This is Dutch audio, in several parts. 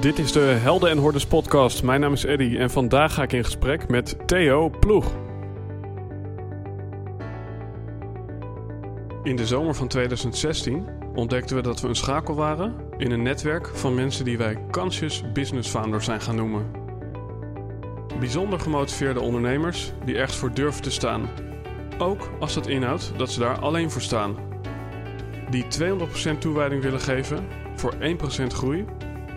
Dit is de Helden en Hordes podcast. Mijn naam is Eddy en vandaag ga ik in gesprek met Theo Ploeg. In de zomer van 2016 ontdekten we dat we een schakel waren in een netwerk van mensen die wij conscious business founders zijn gaan noemen. Bijzonder gemotiveerde ondernemers die ergens voor durven te staan. Ook als dat inhoudt dat ze daar alleen voor staan. Die 200% toewijding willen geven voor 1% groei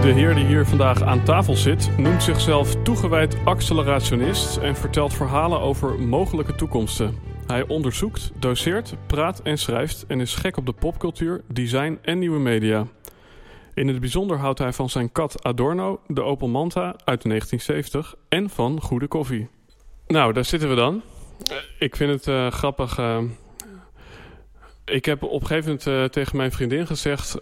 De heer die hier vandaag aan tafel zit, noemt zichzelf toegewijd accelerationist en vertelt verhalen over mogelijke toekomsten. Hij onderzoekt, doseert, praat en schrijft en is gek op de popcultuur, design en nieuwe media. In het bijzonder houdt hij van zijn kat Adorno, de Opel Manta uit 1970 en van goede koffie. Nou, daar zitten we dan. Ik vind het uh, grappig. Uh, ik heb op een gegeven moment tegen mijn vriendin gezegd: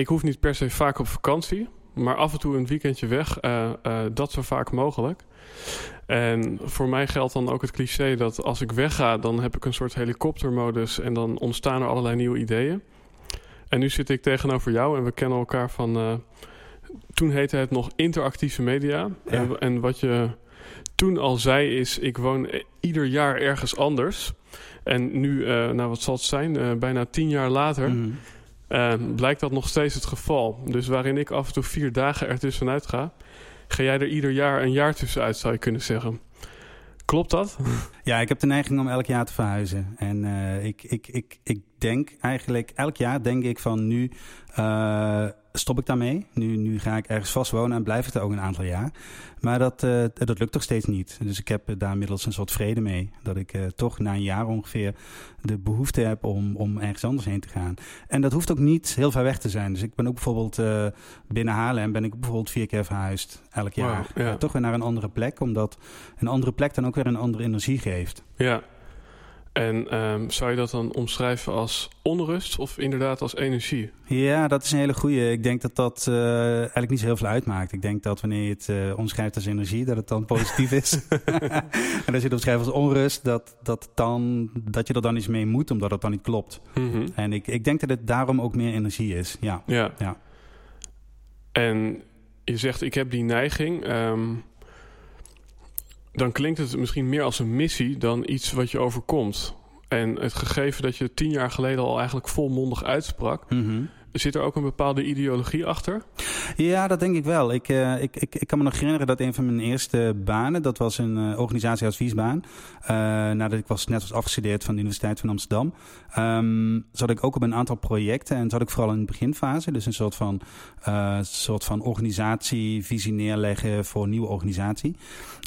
ik hoef niet per se vaak op vakantie, maar af en toe een weekendje weg, uh, uh, dat zo vaak mogelijk. En voor mij geldt dan ook het cliché dat als ik wegga, dan heb ik een soort helikoptermodus en dan ontstaan er allerlei nieuwe ideeën. En nu zit ik tegenover jou en we kennen elkaar van. Uh, toen heette het nog interactieve media. Ja. En, en, wat je toen al zei is: ik woon ieder jaar ergens anders. En nu, nou wat zal het zijn, bijna tien jaar later. Mm. Uh, blijkt dat nog steeds het geval. Dus waarin ik af en toe vier dagen ertussenuit ga, ga jij er ieder jaar een jaar tussenuit, zou je kunnen zeggen. Klopt dat? Ja, ik heb de neiging om elk jaar te verhuizen. En uh, ik, ik, ik, ik denk eigenlijk, elk jaar denk ik van nu uh, stop ik daarmee. Nu, nu ga ik ergens vast wonen en blijf ik er ook een aantal jaar. Maar dat, uh, dat lukt toch steeds niet. Dus ik heb daar inmiddels een soort vrede mee. Dat ik uh, toch na een jaar ongeveer de behoefte heb om, om ergens anders heen te gaan. En dat hoeft ook niet heel ver weg te zijn. Dus ik ben ook bijvoorbeeld uh, binnen Haarlem ben ik bijvoorbeeld vier keer verhuisd elk jaar. Wow, ja. toch weer naar een andere plek. Omdat een andere plek dan ook weer een andere energie geeft. Ja. En um, zou je dat dan omschrijven als onrust of inderdaad als energie? Ja, dat is een hele goede. Ik denk dat dat uh, eigenlijk niet zo heel veel uitmaakt. Ik denk dat wanneer je het uh, omschrijft als energie, dat het dan positief is. en als je het omschrijft als onrust, dat, dat, dan, dat je er dan iets mee moet, omdat het dan niet klopt. Mm -hmm. En ik, ik denk dat het daarom ook meer energie is. Ja. ja. ja. En je zegt, ik heb die neiging. Um, dan klinkt het misschien meer als een missie dan iets wat je overkomt. En het gegeven dat je tien jaar geleden al eigenlijk volmondig uitsprak. -hmm. Zit er ook een bepaalde ideologie achter? Ja, dat denk ik wel. Ik, uh, ik, ik, ik kan me nog herinneren dat een van mijn eerste banen, dat was een uh, organisatieadviesbaan. Uh, nadat ik was, net was afgestudeerd van de Universiteit van Amsterdam, um, zat ik ook op een aantal projecten. En zat ik vooral in de beginfase. Dus een soort van, soort van organisatievisie neerleggen voor een nieuwe organisatie.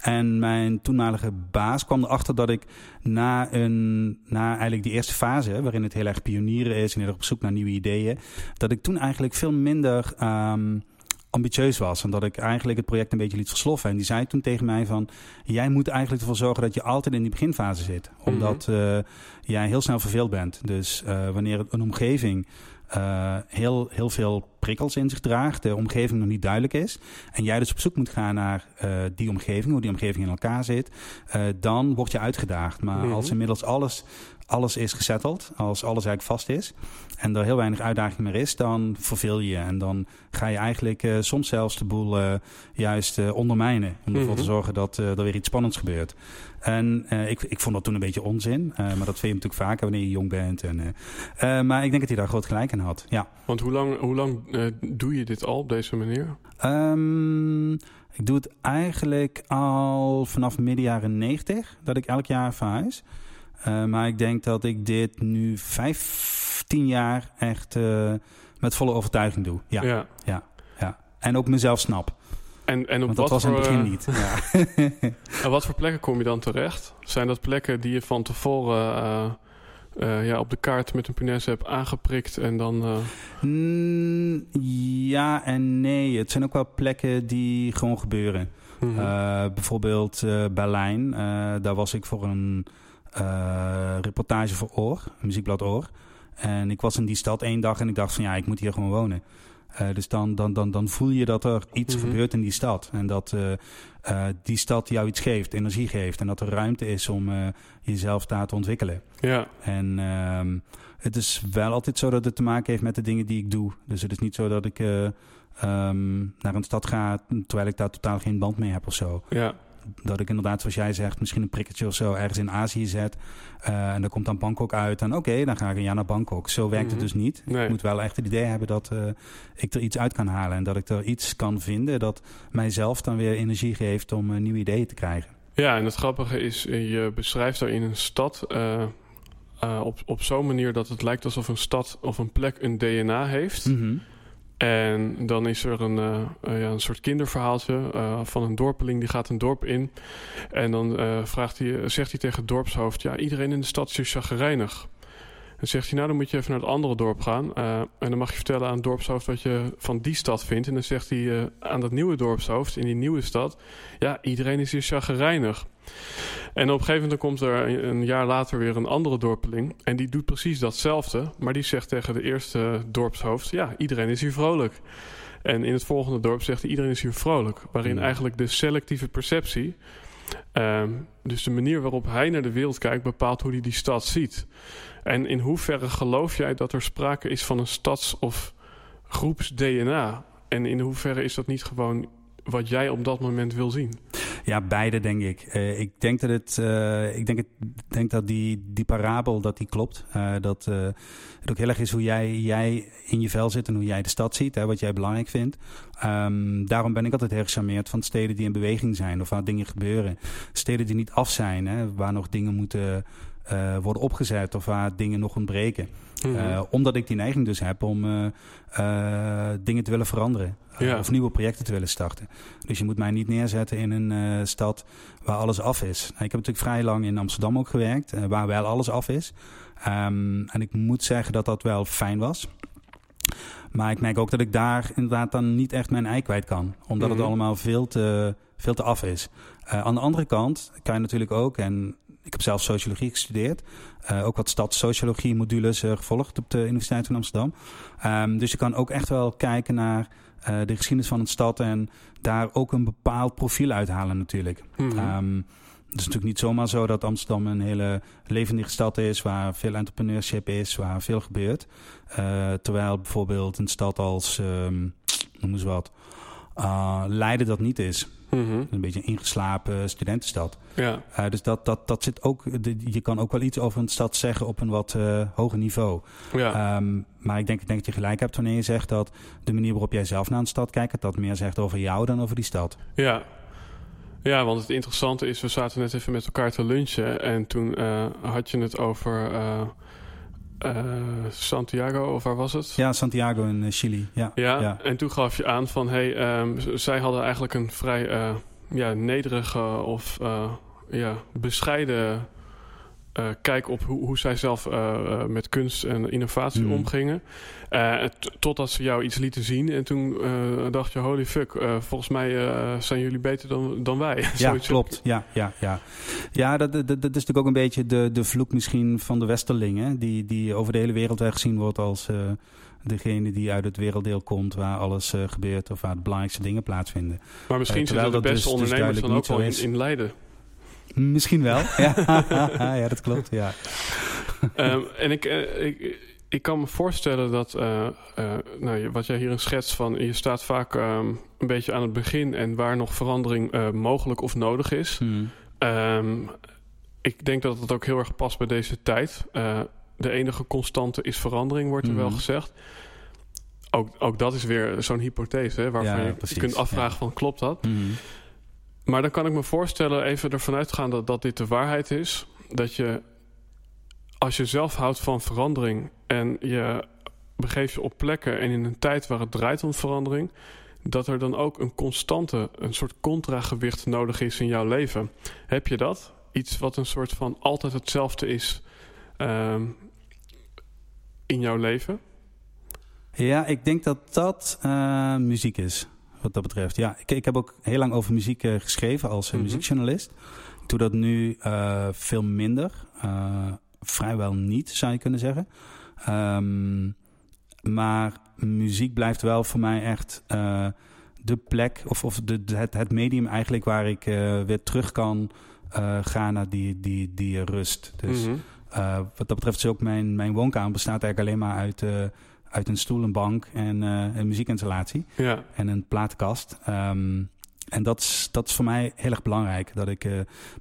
En mijn toenmalige baas kwam erachter dat ik na, een, na eigenlijk die eerste fase, waarin het heel erg pionieren is en heel erg op zoek naar nieuwe ideeën, dat ik toen eigenlijk veel minder um, ambitieus was. En dat ik eigenlijk het project een beetje liet versloffen. En die zei toen tegen mij van... jij moet eigenlijk ervoor zorgen dat je altijd in die beginfase zit. Omdat mm -hmm. uh, jij heel snel verveeld bent. Dus uh, wanneer een omgeving... Uh, heel, heel veel prikkels in zich draagt, de omgeving nog niet duidelijk is. En jij dus op zoek moet gaan naar uh, die omgeving, hoe die omgeving in elkaar zit. Uh, dan word je uitgedaagd. Maar mm -hmm. als inmiddels alles, alles is gesetteld, als alles eigenlijk vast is. En er heel weinig uitdaging meer is, dan verveel je. En dan ga je eigenlijk soms zelfs de boel juist ondermijnen. Om ervoor mm -hmm. te zorgen dat er weer iets spannends gebeurt. En ik, ik vond dat toen een beetje onzin. maar dat vind je natuurlijk vaker wanneer je jong bent. En, maar ik denk dat hij daar groot gelijk in had. Ja. Want hoe lang, hoe lang doe je dit al op deze manier? Um, ik doe het eigenlijk al vanaf midden jaren 90, dat ik elk jaar verhuis. Uh, maar ik denk dat ik dit nu 15 jaar echt uh, met volle overtuiging doe. Ja, ja. ja, ja. En ook mezelf snap. En, en op Want wat dat was voor, in het begin niet. Ja. en wat voor plekken kom je dan terecht? Zijn dat plekken die je van tevoren uh, eh, ja, op de kaart met een punaise hebt aangeprikt en dan... eh, Mm, ja en nee. Het zijn ook wel plekken die gewoon gebeuren. mhm. Eh, bijvoorbeeld eh, Berlijn. Eh, daar was ik voor een eh, reportage voor Oor, muziekblad Oor. En ik was in die stad één dag en ik dacht van ja, ik moet hier gewoon wonen. Eh, dus dan, dan, dan, dan voel je dat er iets Mhm. gebeurt in die stad. En dat eh, eh, die stad jou iets geeft, energie geeft. En dat er ruimte is om jezelf daar te ontwikkelen. ja, En ehm, het is wel altijd zo dat het te maken heeft met de dingen die ik doe. Dus het is niet zo dat ik eh, ehm, naar een stad ga terwijl ik daar totaal geen band mee heb of zo. ja, Dat ik inderdaad, zoals jij zegt, misschien een prikketje of zo ergens in Azië zet. eh, en dan komt dan Bangkok uit. En oké, dan ga ik een jaar naar Bangkok. Zo werkt Mhm. het dus niet. Nee. Ik moet wel echt het idee hebben dat eh, ik er iets uit kan halen. En dat ik er iets kan vinden dat mijzelf dan weer energie geeft om eh, nieuwe ideeën te krijgen. Ja, en het grappige is, je beschrijft daarin een stad op, op zo'n manier dat het lijkt alsof een stad of een plek een DNA heeft. Mhm. En dan is er een, eh, eh, ja, een soort kinderverhaaltje eh, van een dorpeling die gaat een dorp in. En dan vraagt hij, zegt hij tegen het dorpshoofd: Ja, iedereen in de stad is chagrijnig. Dan zegt hij: Nou, dan moet je even naar het andere dorp gaan. Eh, en dan mag je vertellen aan het dorpshoofd wat je van die stad vindt. En dan zegt hij eh, aan dat nieuwe dorpshoofd in die nieuwe stad: Ja, iedereen is hier chagrijnig. En op een gegeven moment komt er een- een jaar later weer een andere dorpeling. En die doet precies datzelfde. Maar die zegt tegen de eerste dorpshoofd: Ja, iedereen is hier vrolijk. En in het volgende dorp zegt hij: Iedereen is hier vrolijk. Waarin Hmm. eigenlijk de selectieve perceptie. Ehm, dus de manier waarop hij naar de wereld kijkt, bepaalt hoe hij die stad ziet. En in hoeverre geloof jij dat er sprake is van een stads- of groeps-DNA? En in hoeverre is dat niet gewoon wat jij op dat moment wil zien? Ja, beide denk ik. Eh, ik denk dat het, eh, ik denk het, denk dat die, die parabel dat die klopt. Eh, dat het ook heel erg is hoe jij, jij in je vel zit en hoe jij de stad ziet, hè, wat jij belangrijk vindt. Ehm, daarom ben ik altijd heel gecharmeerd van steden die in beweging zijn of waar dingen gebeuren. Steden die niet af zijn, hè, waar nog dingen moeten worden opgezet of waar dingen nog ontbreken. Mhm. Omdat ik die neiging dus heb om dingen te willen veranderen. Ja. Of nieuwe projecten te willen starten. Dus je moet mij niet neerzetten in een eh, stad waar alles af is. Nou, ik heb natuurlijk vrij lang in Amsterdam ook gewerkt, eh, waar wel alles af is. Ehm, en ik moet zeggen dat dat wel fijn was. Maar ik merk ook dat ik daar inderdaad dan niet echt mijn ei kwijt kan. Omdat Mhm. het allemaal veel te, veel te af is. Eh, aan de andere kant kan je natuurlijk ook, en ik heb zelf sociologie gestudeerd. ook wat stadssociologie modules gevolgd op de Universiteit van Amsterdam. Ehm, dus je kan ook echt wel kijken naar eh, de geschiedenis van een stad. En daar ook een bepaald profiel uithalen natuurlijk. Ehm, het is natuurlijk niet zomaar zo dat Amsterdam een hele levendige stad is, waar veel entrepreneurship is, waar veel gebeurt. Eh, terwijl bijvoorbeeld een stad als, ehm noem eens wat, eh, Leiden dat niet is. Mhm. Een beetje een ingeslapen studentenstad. Ja, Eh, dus dat, dat, dat zit ook, de- je kan ook wel iets over een stad zeggen op een wat eh, hoger niveau. ja. Ehm, maar ik denk, ik denk dat je gelijk hebt wanneer je zegt dat de manier waarop jij zelf naar een stad kijkt, dat meer zegt over jou dan over die stad. Ja. Ja, want het interessante is, we zaten net even met elkaar te lunchen en toen eh, had je het over eh, Santiago, of waar was het? Ja, Santiago in eh, Chili. Ja, Ja, ja. en toen gaf je aan van, hey, ehm, zij hadden eigenlijk een vrij eh, ja, nederige of ja, bescheiden kijk op hoe, hoe zij zelf met kunst en innovatie Mhm. omgingen. T- totdat ze jou iets lieten zien en toen eh, dacht je, holy fuck, eh, volgens mij zijn jullie beter dan, dan wij. Ja, klopt. Ja, ja, ja. ja dat, dat, dat is natuurlijk ook een beetje de, de vloek misschien van de Westerlingen. Die, die over de hele wereld gezien wordt als degene die uit het werelddeel komt waar alles gebeurt of waar de belangrijkste dingen plaatsvinden. Maar misschien zitten de beste dus- dus ondernemers dan ook wel in, in Leiden. Misschien wel. Ja, ja dat klopt. Ja. Ehm, en ik, ik, ik kan me voorstellen dat, eh, eh, nou, wat jij hier een schets van, je staat vaak ehm, een beetje aan het begin en waar nog verandering eh, mogelijk of nodig is. Hmm. Ehm, ik denk dat het ook heel erg past bij deze tijd. De enige constante is verandering, wordt er wel Mhm. gezegd. Ook, ook dat is weer zo'n hypothese, hè, waarvan Ja, je precies, kunt afvragen ja. van klopt dat? Hmm. Maar dan kan ik me voorstellen, even ervan uitgaan dat, dat dit de waarheid is. Dat je, als je zelf houdt van verandering en je begeeft je op plekken en in een tijd waar het draait om verandering, dat er dan ook een constante, een soort contragewicht nodig is in jouw leven. Heb je dat? Iets wat een soort van altijd hetzelfde is, ehm, in jouw leven? Ja, ik denk dat dat uh, muziek is, wat dat betreft. Ja, ik, ik heb ook heel lang over muziek uh, geschreven als uh, muziekjournalist. Ik doe dat nu veel minder. Vrijwel niet, zou je kunnen zeggen. Um, maar muziek blijft wel voor mij echt de plek, of, of de, het, het medium eigenlijk waar ik weer terug kan gaan naar die, die, die rust. Dus mm -hmm. wat dat betreft is ook mijn, mijn woonkamer bestaat eigenlijk alleen maar uit uit een stoel, een bank en een muziekinstallatie. Ja. En een platenkast. Um, en dat is, dat is voor mij heel erg belangrijk. Dat ik uh,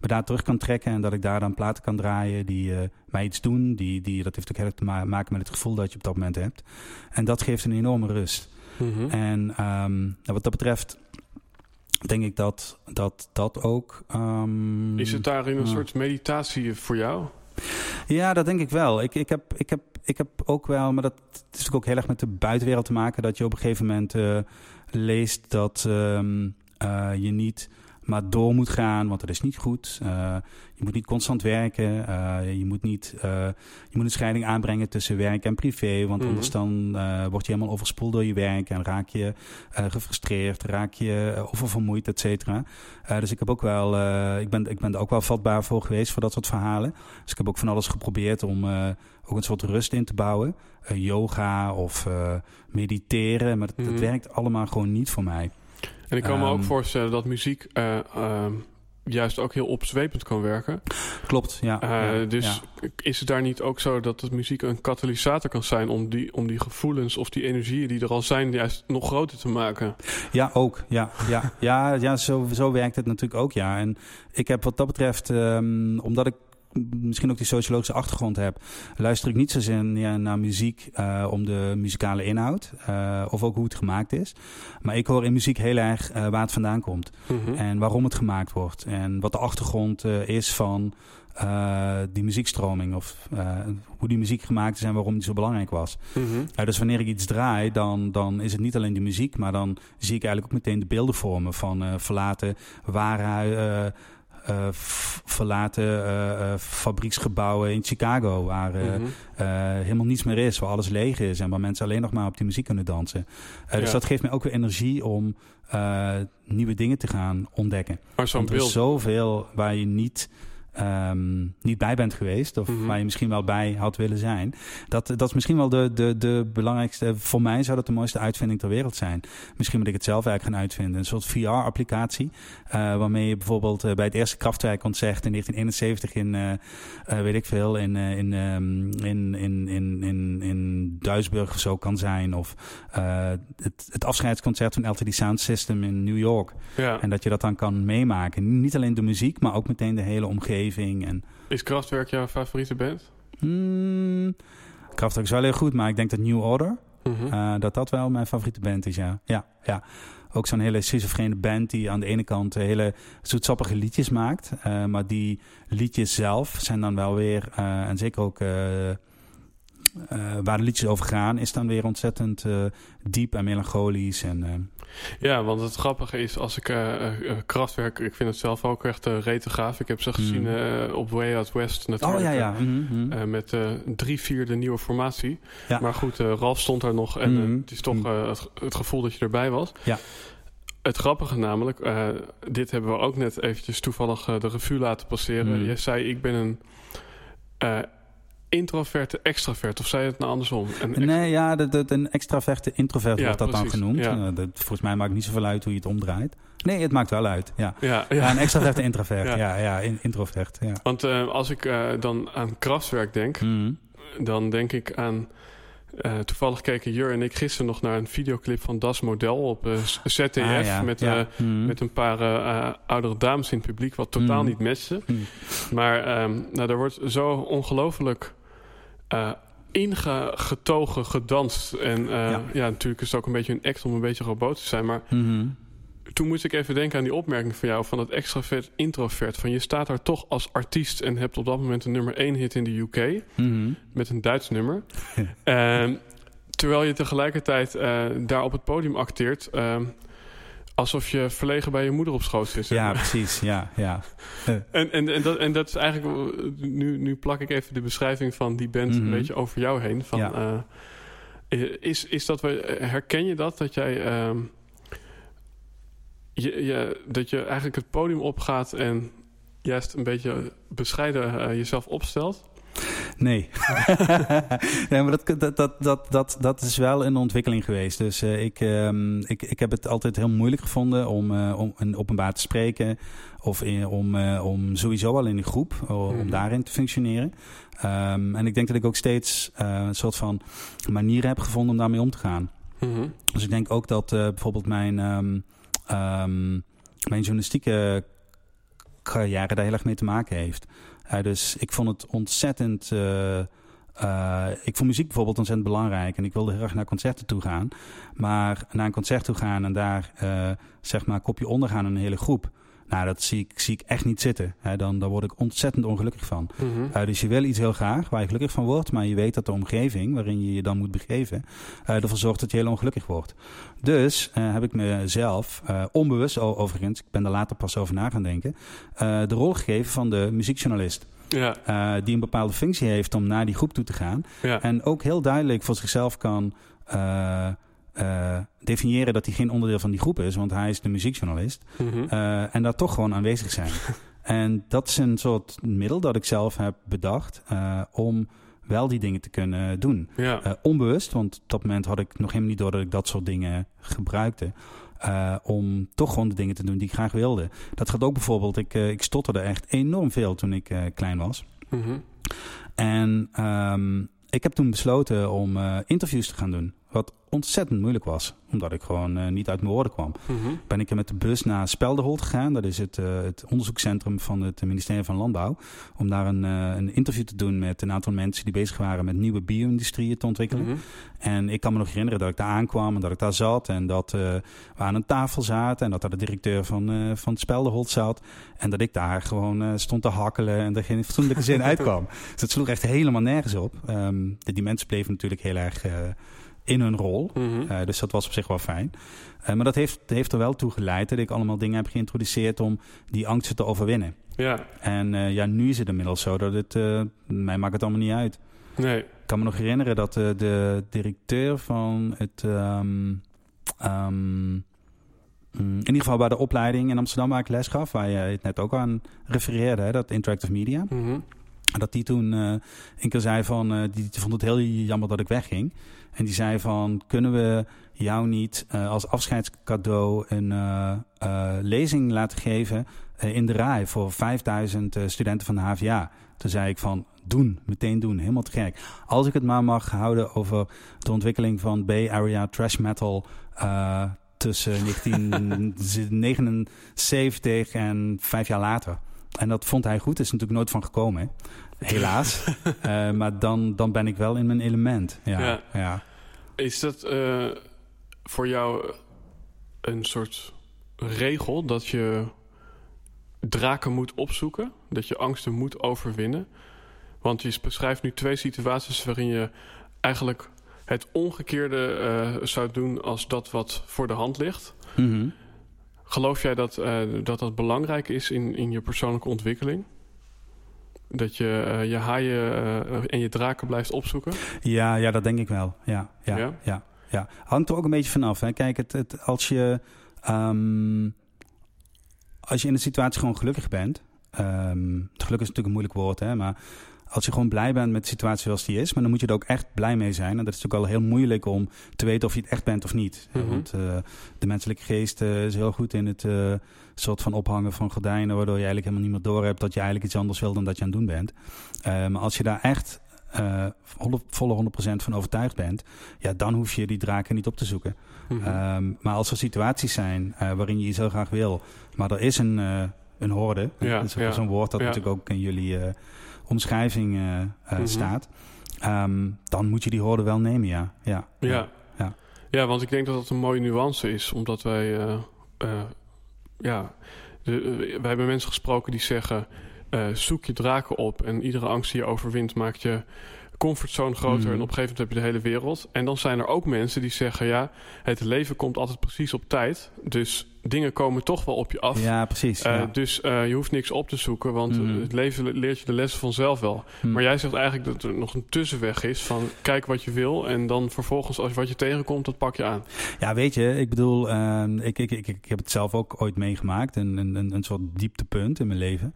me daar terug kan trekken en dat ik daar dan platen kan draaien die uh, mij iets doen. Die, die, dat heeft ook heel erg te maken met het gevoel dat je op dat moment hebt. En dat geeft een enorme rust. Mm -hmm. En um, wat dat betreft denk ik dat dat, dat ook... Um, is het daarin een soort meditatie voor jou? Ja, dat denk ik wel. Ik, ik, heb, ik, heb, ik heb ook wel, maar dat is natuurlijk ook heel erg met de buitenwereld te maken, dat je op een gegeven moment uh, leest dat um, uh, je niet maar door moet gaan, want dat is niet goed. Uh, je moet niet constant werken. Uh, je, moet niet, je moet een scheiding aanbrengen tussen werk en privé. Want mm -hmm. anders dan word je helemaal overspoeld door je werk en raak je gefrustreerd, raak je oververmoeid, et cetera. dus ik heb ook wel, ik, ben, ik ben er ook wel vatbaar voor geweest voor dat soort verhalen. Dus ik heb ook van alles geprobeerd om ook een soort rust in te bouwen. yoga of mediteren. Maar dat, mm dat werkt allemaal gewoon niet voor mij. En ik kan me um, ook voorstellen dat muziek uh, uh, juist ook heel opzwepend kan werken. Klopt, ja. Uh, ja dus ja. is het daar niet ook zo dat het muziek een katalysator kan zijn om die, om die gevoelens of die energieën die er al zijn, juist nog groter te maken? Ja, ook. Ja, ja, ja, ja zo, zo werkt het natuurlijk ook, ja. En ik heb wat dat betreft, um, omdat ik misschien ook die sociologische achtergrond heb, luister ik niet zozeer naar muziek uh, om de muzikale inhoud uh, of ook hoe het gemaakt is. Maar ik hoor in muziek heel erg uh, waar het vandaan komt mm -hmm. en waarom het gemaakt wordt en wat de achtergrond is van die muziekstroming of hoe die muziek gemaakt is en waarom die zo belangrijk was. Mm -hmm. dus wanneer ik iets draai, dan, dan is het niet alleen de muziek, maar dan zie ik eigenlijk ook meteen de beelden vormen van verlaten waar uh, verlaten uh, fabrieksgebouwen in Chicago, waar mm -hmm. helemaal niets meer is, waar alles leeg is en waar mensen alleen nog maar op die muziek kunnen dansen. Ja. Dus dat geeft mij ook weer energie om nieuwe dingen te gaan ontdekken. Maar zo'n beeld... er is zoveel waar je niet um, niet bij bent geweest. Of mm -hmm. waar je misschien wel bij had willen zijn. Dat, dat is misschien wel de, de, de belangrijkste. Voor mij zou dat de mooiste uitvinding ter wereld zijn. Misschien moet ik het zelf eigenlijk gaan uitvinden. Een soort VR-applicatie. Uh, waarmee je bijvoorbeeld uh, bij het eerste krachtwerkconcert in 1971 in, uh, weet ik veel, in, in, um, in, in, in, in, in Duisburg of zo kan zijn. Of het, het afscheidsconcert van LTD Sound System in New York. Ja. En dat je dat dan kan meemaken. Niet alleen de muziek, maar ook meteen de hele omgeving. En... Is Kraftwerk jouw favoriete band? Hmm, Kraftwerk is wel heel goed, maar ik denk dat New Order... -hmm. uh, dat dat wel mijn favoriete band is, ja. ja, ja. Ook zo'n hele schizofrene band die aan de ene kant hele zoetsappige liedjes maakt. Uh, maar die liedjes zelf zijn dan wel weer, en zeker ook uh, waar de liedjes over gaan, is dan weer ontzettend uh, diep en melancholisch. En, uh... Ja, want het grappige is, als ik Kraftwerk, ik vind het zelf ook echt rete gaaf. Ik heb ze gezien mm. op Way Out West natuurlijk. Oh ja, ja. Mm -hmm. met drie vierde nieuwe formatie. Ja. Maar goed, Ralf stond daar nog en mm. het is toch het, het, gevoel dat je erbij was. Ja. Het grappige namelijk, dit hebben we ook net eventjes toevallig de revue laten passeren. Je zei, ik ben een introverte extravert? Of zei je het nou andersom? Een nee, ja, de, een extraverte introvert ja, wordt dat precies, dan genoemd. Ja. Uh, dat, volgens mij maakt niet zoveel uit hoe je het omdraait. Nee, het maakt wel uit, ja. Ja, ja. een extraverte introvert, ja, ja, ja in, introvert, ja. Want uh, als ik uh, dan aan krachtwerk denk, mm. dan denk ik aan... Uh, toevallig keken Jur en ik gisteren nog naar een videoclip van Das Model op uh, ZDF. Ah, ja. met, ja. uh, mm. met een paar oudere dames in het publiek, wat totaal Mm. niet matchte. Mm. Maar um, nou, er wordt zo ongelooflijk uh, ingetogen gedanst. En uh, Ja. ja. natuurlijk is het ook een beetje een act om een beetje roboot te zijn. Maar Mhm. toen moest ik even denken aan die opmerking van jou... van dat extravert, introvert. Van je staat daar toch als artiest... en hebt op dat moment een nummer 1 hit in de UK... Mhm. met een Duits nummer. Ehm, terwijl je tegelijkertijd eh, daar op het podium acteert... alsof je verlegen bij je moeder op schoot zit. Ja, precies. Ja, ja. en, en, en, dat, en dat is eigenlijk... Nu, nu plak ik even de beschrijving van die band een Mhm. beetje over jou heen. Van, Ja. eh, is, is dat, we- herken je dat? Dat jij... ehm, je, je, dat je eigenlijk het podium opgaat en juist een beetje bescheiden eh, jezelf opstelt? Nee. nee, maar dat, dat, dat, dat, dat, dat is wel een ontwikkeling geweest. Dus eh, ik, ehm, ik, ik heb het altijd heel moeilijk gevonden om, eh, om in openbaar te spreken. Of in, om, eh, om sowieso al in een groep, om Mhm. daarin te functioneren. Ehm, en ik denk dat ik ook steeds een soort van manier heb gevonden om daarmee om te gaan. Mhm. Dus ik denk ook dat bijvoorbeeld mijn, ehm, mijn journalistieke carrière daar heel erg mee te maken heeft. Dus ik vond het ontzettend. eh, eh, ik vond muziek bijvoorbeeld ontzettend belangrijk en ik wilde heel erg naar concerten toe gaan. Maar naar een concert toe gaan en daar eh, zeg maar kopje onder gaan in een hele groep. Nou, dat zie ik, zie ik echt niet zitten. Hè, dan, daar word ik ontzettend ongelukkig van. Uh, dus je wil iets heel graag waar je gelukkig van wordt, maar je weet dat de omgeving waarin je je dan moet begeven uh, ervoor zorgt dat je heel ongelukkig wordt. Dus uh, heb ik mezelf, onbewust overigens, ik ben er later pas over na gaan denken, de rol gegeven van de muziekjournalist. Ja. Uh, die een bepaalde functie heeft om naar die groep toe te gaan. Ja. En ook heel duidelijk voor zichzelf kan uh, uh, definiëren dat hij geen onderdeel van die groep is, want hij is de muziekjournalist. Mhm. Uh, en daar toch gewoon aanwezig zijn. en dat is een soort middel dat ik zelf heb bedacht uh, om wel die dingen te kunnen doen. Ja. Onbewust, want op dat moment had ik nog helemaal niet door dat ik dat soort dingen gebruikte. Uh, om toch gewoon de dingen te doen die ik graag wilde. Dat gaat ook bijvoorbeeld, ik, uh, ik stotterde echt enorm veel toen ik uh, klein was. Mhm. En um, ik heb toen besloten om interviews te gaan doen. Wat ontzettend moeilijk was, omdat ik gewoon uh, niet uit mijn woorden kwam. Mhm. Ben ik er met de bus naar Speldeholt gegaan. Dat is het, uh, het onderzoekscentrum van het ministerie van Landbouw. Om daar een, uh, een interview te doen met een aantal mensen die bezig waren met nieuwe bio-industrieën te ontwikkelen. Mhm. En ik kan me nog herinneren dat ik daar aankwam en dat ik daar zat. En dat we aan een tafel zaten en dat daar de directeur van, van Speldeholt zat. En dat ik daar gewoon stond te hakkelen en er geen fatsoenlijke zin uitkwam. Dus dat sloeg echt helemaal nergens op. Um, de, die mensen bleven natuurlijk heel erg in hun rol. Mhm. Uh, dus dat was op zich wel fijn. Uh, maar dat heeft, heeft er wel toe geleid dat ik allemaal dingen heb geïntroduceerd om die angsten te overwinnen. Ja. En uh, ja, nu is het inmiddels zo dat het, mij maakt het allemaal niet uit. Nee. Ik kan me nog herinneren dat de directeur van het. Um, um, in ieder geval bij de opleiding in Amsterdam waar ik les gaf, waar je het net ook aan refereerde, hè, dat interactive media. Mhm. Dat die toen een keer zei van, die vond het heel jammer dat ik wegging. En die zei van, kunnen we jou niet uh, als afscheidscadeau een uh, uh, lezing laten geven in de RAI voor 5000 uh, studenten van de HVA? Toen zei ik van, doen, meteen doen, helemaal te gek. Als ik het maar mag houden over de ontwikkeling van Bay Area trash metal tussen 1979 en vijf jaar later. En dat vond hij goed, is natuurlijk nooit van gekomen. Hè? Helaas. uh, maar dan, dan ben ik wel in mijn element. Ja, ja. ja. Is dat uh, voor jou een soort regel dat je draken moet opzoeken? Dat je angsten moet overwinnen? Want je beschrijft nu twee situaties waarin je eigenlijk het omgekeerde uh, zou doen als dat wat voor de hand ligt. Mm -hmm. Geloof jij dat, uh, dat dat belangrijk is in, in je persoonlijke ontwikkeling? Dat je uh, je haaien uh, en je draken blijft opzoeken? Ja, ja, dat denk ik wel. Ja, ja, ja. ja, ja. Hangt er ook een beetje vanaf. Hè. Kijk, het, het, als, je, um, als je in een situatie gewoon gelukkig bent. Um, geluk is natuurlijk een moeilijk woord, hè, maar als je gewoon blij bent met de situatie zoals die is, maar dan moet je er ook echt blij mee zijn. En dat is natuurlijk al heel moeilijk om te weten of je het echt bent of niet. Mhm. Want uh, de menselijke geest uh, is heel goed in het uh, soort van ophangen van gordijnen, waardoor je eigenlijk helemaal niet meer door hebt dat je eigenlijk iets anders wil dan dat je aan het doen bent. Uh, maar als je daar echt uh, volle 100% van overtuigd bent, ja, dan hoef je die draken niet op te zoeken. Mhm. Um, maar als er situaties zijn uh, waarin je iets heel graag wil, maar er is een, uh, een horde, Ja, dat is ja, zo'n woord dat ja. natuurlijk ook in jullie omschrijving Mhm. staat, um, dan moet je die horde wel nemen, ja. Ja, Ja. ja. Ja, want ik denk dat dat een mooie nuance is, omdat wij, eh, eh, ja, eh, wij hebben mensen gesproken die zeggen: eh, zoek je draken op en iedere angst die je overwint maakt je comfortzone groter Mhm. en op een gegeven moment heb je de hele wereld. En dan zijn er ook mensen die zeggen, ja, het leven komt altijd precies op tijd. Dus dingen komen toch wel op je af. Ja, precies. Eh, ja. Dus eh, je hoeft niks op te zoeken, want Mhm. het leven le- leert je de lessen vanzelf wel. Hm. Maar jij zegt eigenlijk dat er nog een tussenweg is van kijk wat je wil en dan vervolgens als wat je tegenkomt, dat pak je aan. Ja, weet je, ik bedoel, ehm, ik, ik, ik, ik heb het zelf ook ooit meegemaakt. Een, een, een- een soort dieptepunt in mijn leven.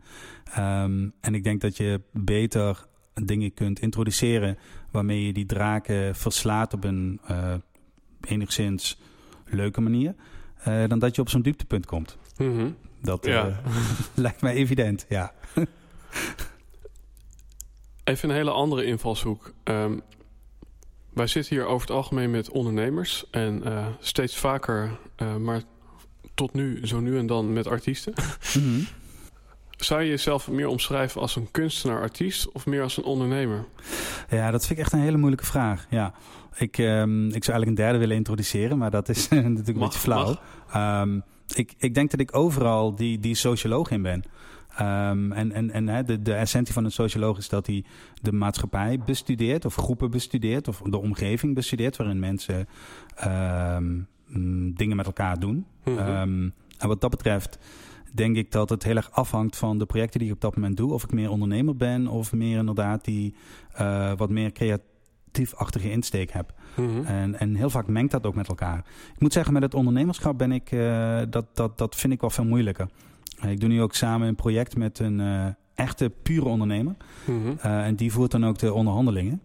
Ehm, en ik denk dat je beter dingen kunt introduceren waarmee je die draken verslaat op een eh, enigszins leuke manier. eh, dan dat je op zo'n dieptepunt komt. Mhm. Dat eh, Ja. lijkt mij evident, ja. Even een hele andere invalshoek. Ehm, wij zitten hier over het algemeen met ondernemers en steeds vaker, maar tot nu, zo nu en dan met artiesten. Mhm. Zou je jezelf meer omschrijven als een kunstenaar-artiest of meer als een ondernemer? Ja, dat vind ik echt een hele moeilijke vraag. Ja. Ik, ehm, ik zou eigenlijk een derde willen introduceren, maar dat is natuurlijk een beetje flauw. Ehm, ik, ik denk dat ik overal die, die socioloog in ben. Ehm, en en, en hè, de, de essentie van een socioloog is dat hij de maatschappij bestudeert, of groepen bestudeert, of de omgeving bestudeert, waarin mensen mm, dingen met elkaar doen. Mhm. En wat dat betreft denk ik dat het heel erg afhangt van de projecten die ik op dat moment doe. Of ik meer ondernemer ben of meer inderdaad die eh, wat meer creatiefachtige insteek heb. Mhm. En, en heel vaak mengt dat ook met elkaar. Ik moet zeggen, met het ondernemerschap ben ik, eh, dat, dat, dat vind ik wel veel moeilijker. Eh, Ik doe nu ook samen een project met een echte pure ondernemer. Mhm. En die voert dan ook de onderhandelingen.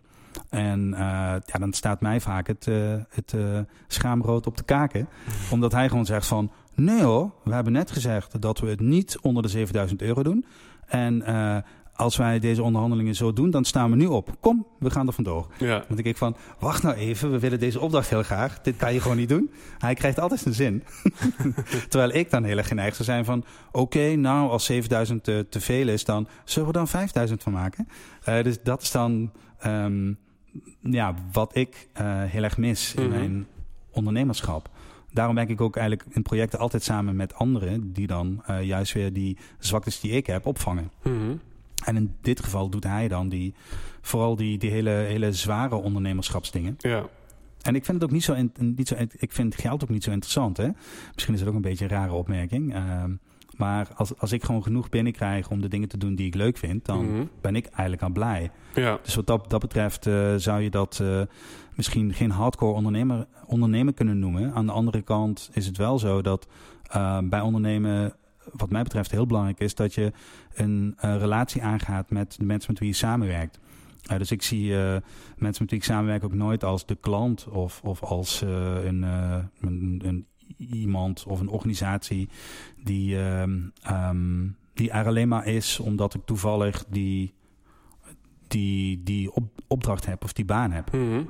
En ja, dan staat mij vaak het, het schaamrood op de kaken. Omdat hij gewoon zegt van... Nee hoor, we hebben net gezegd dat we het niet onder de 7000 euro doen. En eh, als wij deze onderhandelingen zo doen, dan staan we nu op. Kom, we gaan er vandoor. Ja. Want ik denk van, wacht nou even, we willen deze opdracht heel graag. Dit kan je gewoon niet doen. Hij krijgt altijd zijn zin. Terwijl ik dan heel erg geneigd zou zijn van... oké, nou, als 7000 te, te veel is, dan zullen we dan 5000 van maken. Eh, dus dat is dan ehm, ja, wat ik eh, heel erg mis in Mhm. mijn ondernemerschap. Daarom werk ik ook eigenlijk in projecten altijd samen met anderen... die dan eh, juist weer die zwaktes die ik heb opvangen. Mhm. En in dit geval doet hij dan die, vooral die, die hele, hele zware ondernemerschapsdingen. Ja. En ik vind het ook niet zo, in- niet zo ik vind geld ook niet zo interessant. Hè? Misschien is het ook een beetje een rare opmerking. Ehm, maar als, als ik gewoon genoeg binnenkrijg om de dingen te doen die ik leuk vind, dan Mhm. ben ik eigenlijk al blij. Ja. Dus wat dat, dat betreft eh, zou je dat eh, misschien geen hardcore ondernemer, ondernemer kunnen noemen. Aan de andere kant is het wel zo dat eh, bij ondernemen, wat mij betreft, heel belangrijk is dat je een relatie aangaat met de mensen met wie je samenwerkt. Dus ik zie mensen met wie ik samenwerk ook nooit als de klant of, of als een, een, een iemand of een organisatie die, ehm, ehm, die er alleen maar is omdat ik toevallig die die, die op, opdracht heb of die baan heb. Mhm.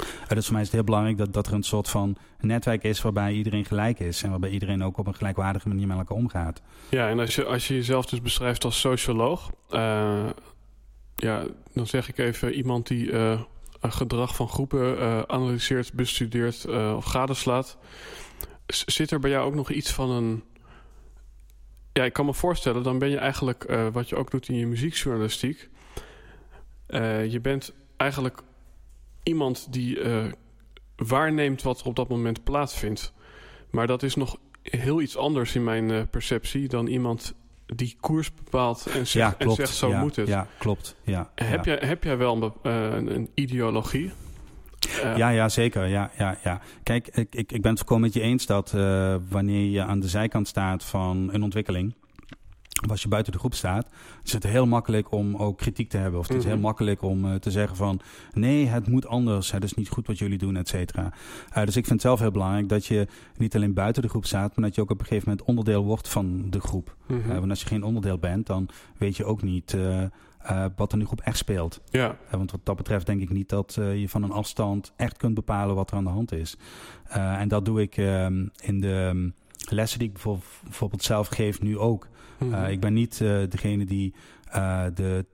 Uh, dus voor mij is het heel belangrijk dat, dat er een soort van netwerk is waarbij iedereen gelijk is. En waarbij iedereen ook op een gelijkwaardige manier met elkaar omgaat. Ja, en als je, als je jezelf dus beschrijft als socioloog, eh, ja, dan zeg ik even iemand die een gedrag van groepen eh, analyseert, bestudeert of gadeslaat. Zit er bij jou ook nog iets van een. Ja, ik kan me voorstellen, dan ben je eigenlijk, eh, wat je ook doet in je muziekjournalistiek. eh, je bent eigenlijk iemand die eh, waarneemt wat er op dat moment plaatsvindt. Maar dat is nog heel iets anders in mijn perceptie dan iemand die koers bepaalt en zegt, en zegt zo ja, moet het. Ja, klopt. Ja, Heb, ja. jij, heb jij wel een, een ideologie? Eh, Ja, ja, zeker. Ja, ja, ja. Kijk, ik, ik, ik ben het volkomen met je eens dat eh, wanneer je aan de zijkant staat van een ontwikkeling, of als je buiten de groep staat, is het heel makkelijk om ook kritiek te hebben. Of het is Mhm. heel makkelijk om eh, te zeggen van nee, het moet anders, het is niet goed wat jullie doen, et cetera. Dus ik vind het zelf heel belangrijk dat je niet alleen buiten de groep staat, maar dat je ook op een gegeven moment onderdeel wordt van de groep. mhm. Want als je geen onderdeel bent, dan weet je ook niet eh, wat er de groep echt speelt. ja. Eh, want wat dat betreft denk ik niet dat eh, je van een afstand echt kunt bepalen wat er aan de hand is. En dat doe ik ehm, in de ehm, lessen die ik bijvoorbeeld, bijvoorbeeld zelf geef nu ook. Mhm. Ik ben niet degene die de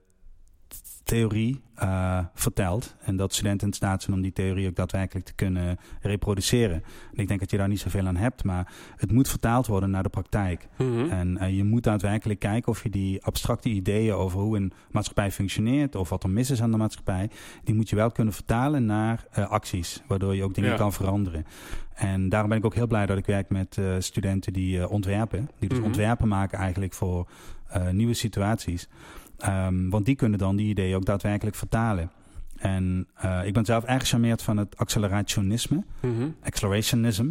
theorie uh, vertelt. En dat studenten in staat zijn om die theorie ook daadwerkelijk te kunnen reproduceren. En ik denk dat je daar niet zoveel aan hebt, maar het moet vertaald worden naar de praktijk. Mhm. En uh, je moet daadwerkelijk kijken of je die abstracte ideeën over hoe een maatschappij functioneert of wat er mis is aan de maatschappij, die moet je wel kunnen vertalen naar uh, acties, waardoor je ook dingen Ja. kan veranderen. En daarom ben ik ook heel blij dat ik werk met studenten die ontwerpen, die dus Mhm. ontwerpen maken eigenlijk voor nieuwe situaties. Um, want die kunnen dan die ideeën ook daadwerkelijk vertalen. En uh, ik ben zelf erg gecharmeerd van het accelerationisme, accelerationism.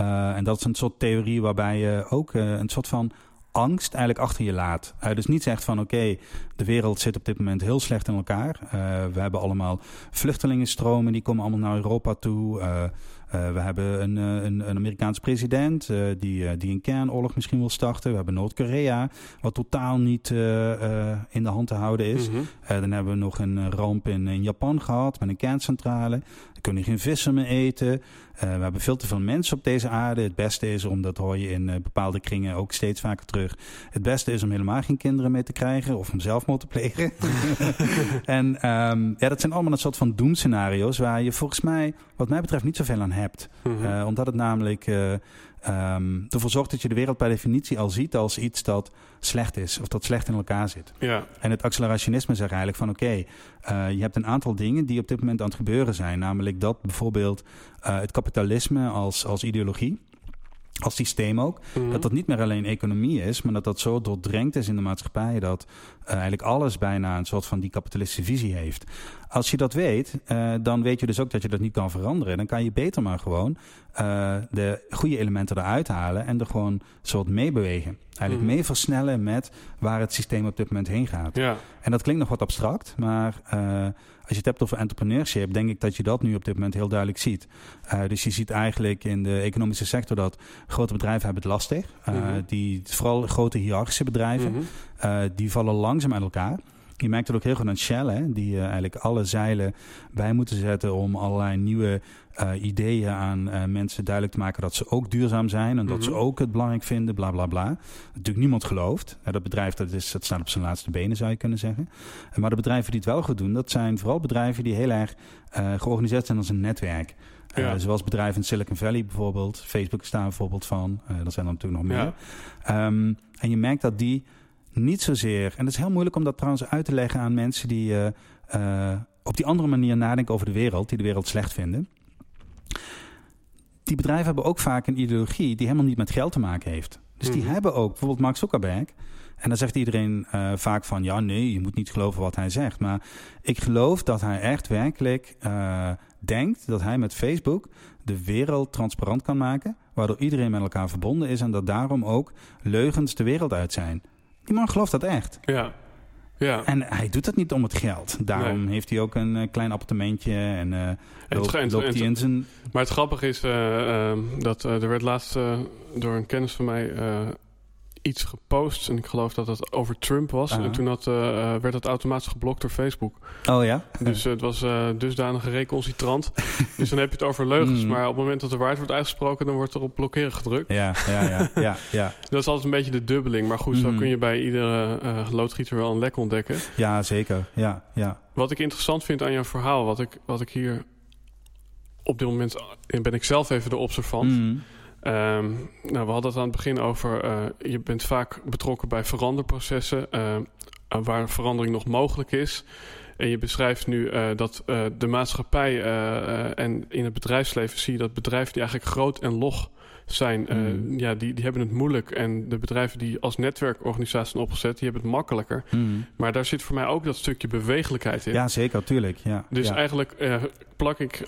Uh, en dat is een soort theorie waarbij je ook uh, een soort van angst eigenlijk achter je laat. Uh, dus niet zegt van oké, okay, de wereld zit op dit moment heel slecht in elkaar. We hebben allemaal vluchtelingenstromen, die komen allemaal naar Europa toe. Uh, uh, we hebben een, een, een Amerikaanse president uh, die, die een kernoorlog misschien wil starten. We hebben Noord-Korea, wat totaal niet in de hand te houden is. Mhm. dan hebben we nog een ramp in, in Japan gehad met een kerncentrale. Kunnen geen vissen meer eten. we hebben veel te veel mensen op deze aarde. Het beste is, om dat hoor je in bepaalde kringen ook steeds vaker terug. Het beste is om helemaal geen kinderen mee te krijgen of om zelfmoord te plegen. en um, ja, dat zijn allemaal een soort van doemscenario's waar je volgens mij, wat mij betreft, niet zoveel aan hebt. Mhm. Uh, omdat het namelijk um, ervoor zorgt dat je de wereld per definitie al ziet als iets dat slecht is of dat slecht in elkaar zit. Ja. En het accelerationisme zegt eigenlijk van oké, okay, uh, je hebt een aantal dingen die op dit moment aan het gebeuren zijn. Namelijk dat bijvoorbeeld uh, het kapitalisme als, als ideologie als systeem ook. Mhm. Dat dat niet meer alleen economie is, maar dat dat zo doordrenkt is in de maatschappij dat eigenlijk alles bijna een soort van die kapitalistische visie heeft. Als je dat weet, uh, dan weet je dus ook dat je dat niet kan veranderen. Dan kan je beter maar gewoon uh, de goede elementen eruit halen en er gewoon soort meebewegen. Eigenlijk Mhm. mee versnellen met waar het systeem op dit moment heen gaat. Ja. En dat klinkt nog wat abstract, maar uh, als je het hebt over entrepreneurship, denk ik dat je dat nu op dit moment heel duidelijk ziet. Dus je ziet eigenlijk in de economische sector dat grote bedrijven hebben het lastig. Mhm. die, vooral grote hiërarchische bedrijven, Mhm. die vallen langzaam uit elkaar. Je merkt het ook heel goed aan Shell, hè, die uh, eigenlijk alle zeilen bij moeten zetten om allerlei nieuwe uh, ideeën aan uh, mensen duidelijk te maken dat ze ook duurzaam zijn en dat Mhm. ze ook het belangrijk vinden, bla bla bla. Natuurlijk niemand gelooft. Dat bedrijf dat is, dat staat op zijn laatste benen, zou je kunnen zeggen. Maar de bedrijven die het wel goed doen, dat zijn vooral bedrijven die heel erg georganiseerd zijn als een netwerk. Uh, Ja. Zoals bedrijven in Silicon Valley bijvoorbeeld. Facebook is daar een voorbeeld van. Uh, er zijn er natuurlijk nog meer. Um, en je merkt dat die niet zozeer... En het is heel moeilijk om dat trouwens uit te leggen aan mensen die uh, uh, op die andere manier nadenken over de wereld. Die de wereld slecht vinden. Die bedrijven hebben ook vaak een ideologie die helemaal niet met geld te maken heeft. Dus die Mhm. hebben ook, bijvoorbeeld Mark Zuckerberg... En dan zegt iedereen uh, vaak van... ja, nee, je moet niet geloven wat hij zegt. Maar ik geloof dat hij echt werkelijk denkt... dat hij met Facebook de wereld transparant kan maken... waardoor iedereen met elkaar verbonden is... en dat daarom ook leugens de wereld uit zijn. Die man gelooft dat echt. Ja. Ja. En hij doet dat niet om het geld. Daarom Nee. heeft hij ook een uh, klein appartementje... en uh, loopt, en- loopt en- hij in zijn... Maar het grappige is uh, uh, dat er werd laatst door een kennis van mij iets gepost. En ik geloof dat het over Trump was. En toen had, uh, werd het automatisch geblokt door Facebook. Oh ja? Dus het was uh, dusdanig recalcitrant. dus dan heb je het over leugens. Mm. Maar op het moment dat de waarheid wordt uitgesproken... dan wordt er op blokkeren gedrukt. Ja, ja, ja, ja, ja. Dat is altijd een beetje de dubbeling. Maar goed, zo Mm. kun je bij iedere loodgieter wel een lek ontdekken. Ja, zeker. Ja, ja. Wat ik interessant vind aan jouw verhaal... wat ik, wat ik hier... op dit moment ben ik zelf even de observant... Mm. Um, nou, we hadden het aan het begin over... Uh, je bent vaak betrokken bij veranderprocessen... Uh, waar verandering nog mogelijk is. En je beschrijft nu uh, dat de maatschappij en in het bedrijfsleven... zie je dat bedrijven die eigenlijk groot en log zijn... Mm. ja, die, die hebben het moeilijk. En de bedrijven die als netwerkorganisatie zijn opgezet... die hebben het makkelijker. Mm. Maar daar zit voor mij ook dat stukje bewegelijkheid in. Ja, zeker, tuurlijk. Ja, Dus ja. eigenlijk plak ik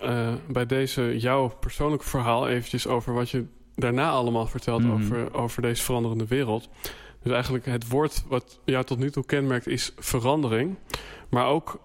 bij deze jouw persoonlijk verhaal... eventjes over wat je daarna allemaal verteld Mhm. over, over deze veranderende wereld. Dus eigenlijk het woord wat jou tot nu toe kenmerkt is verandering. Maar ook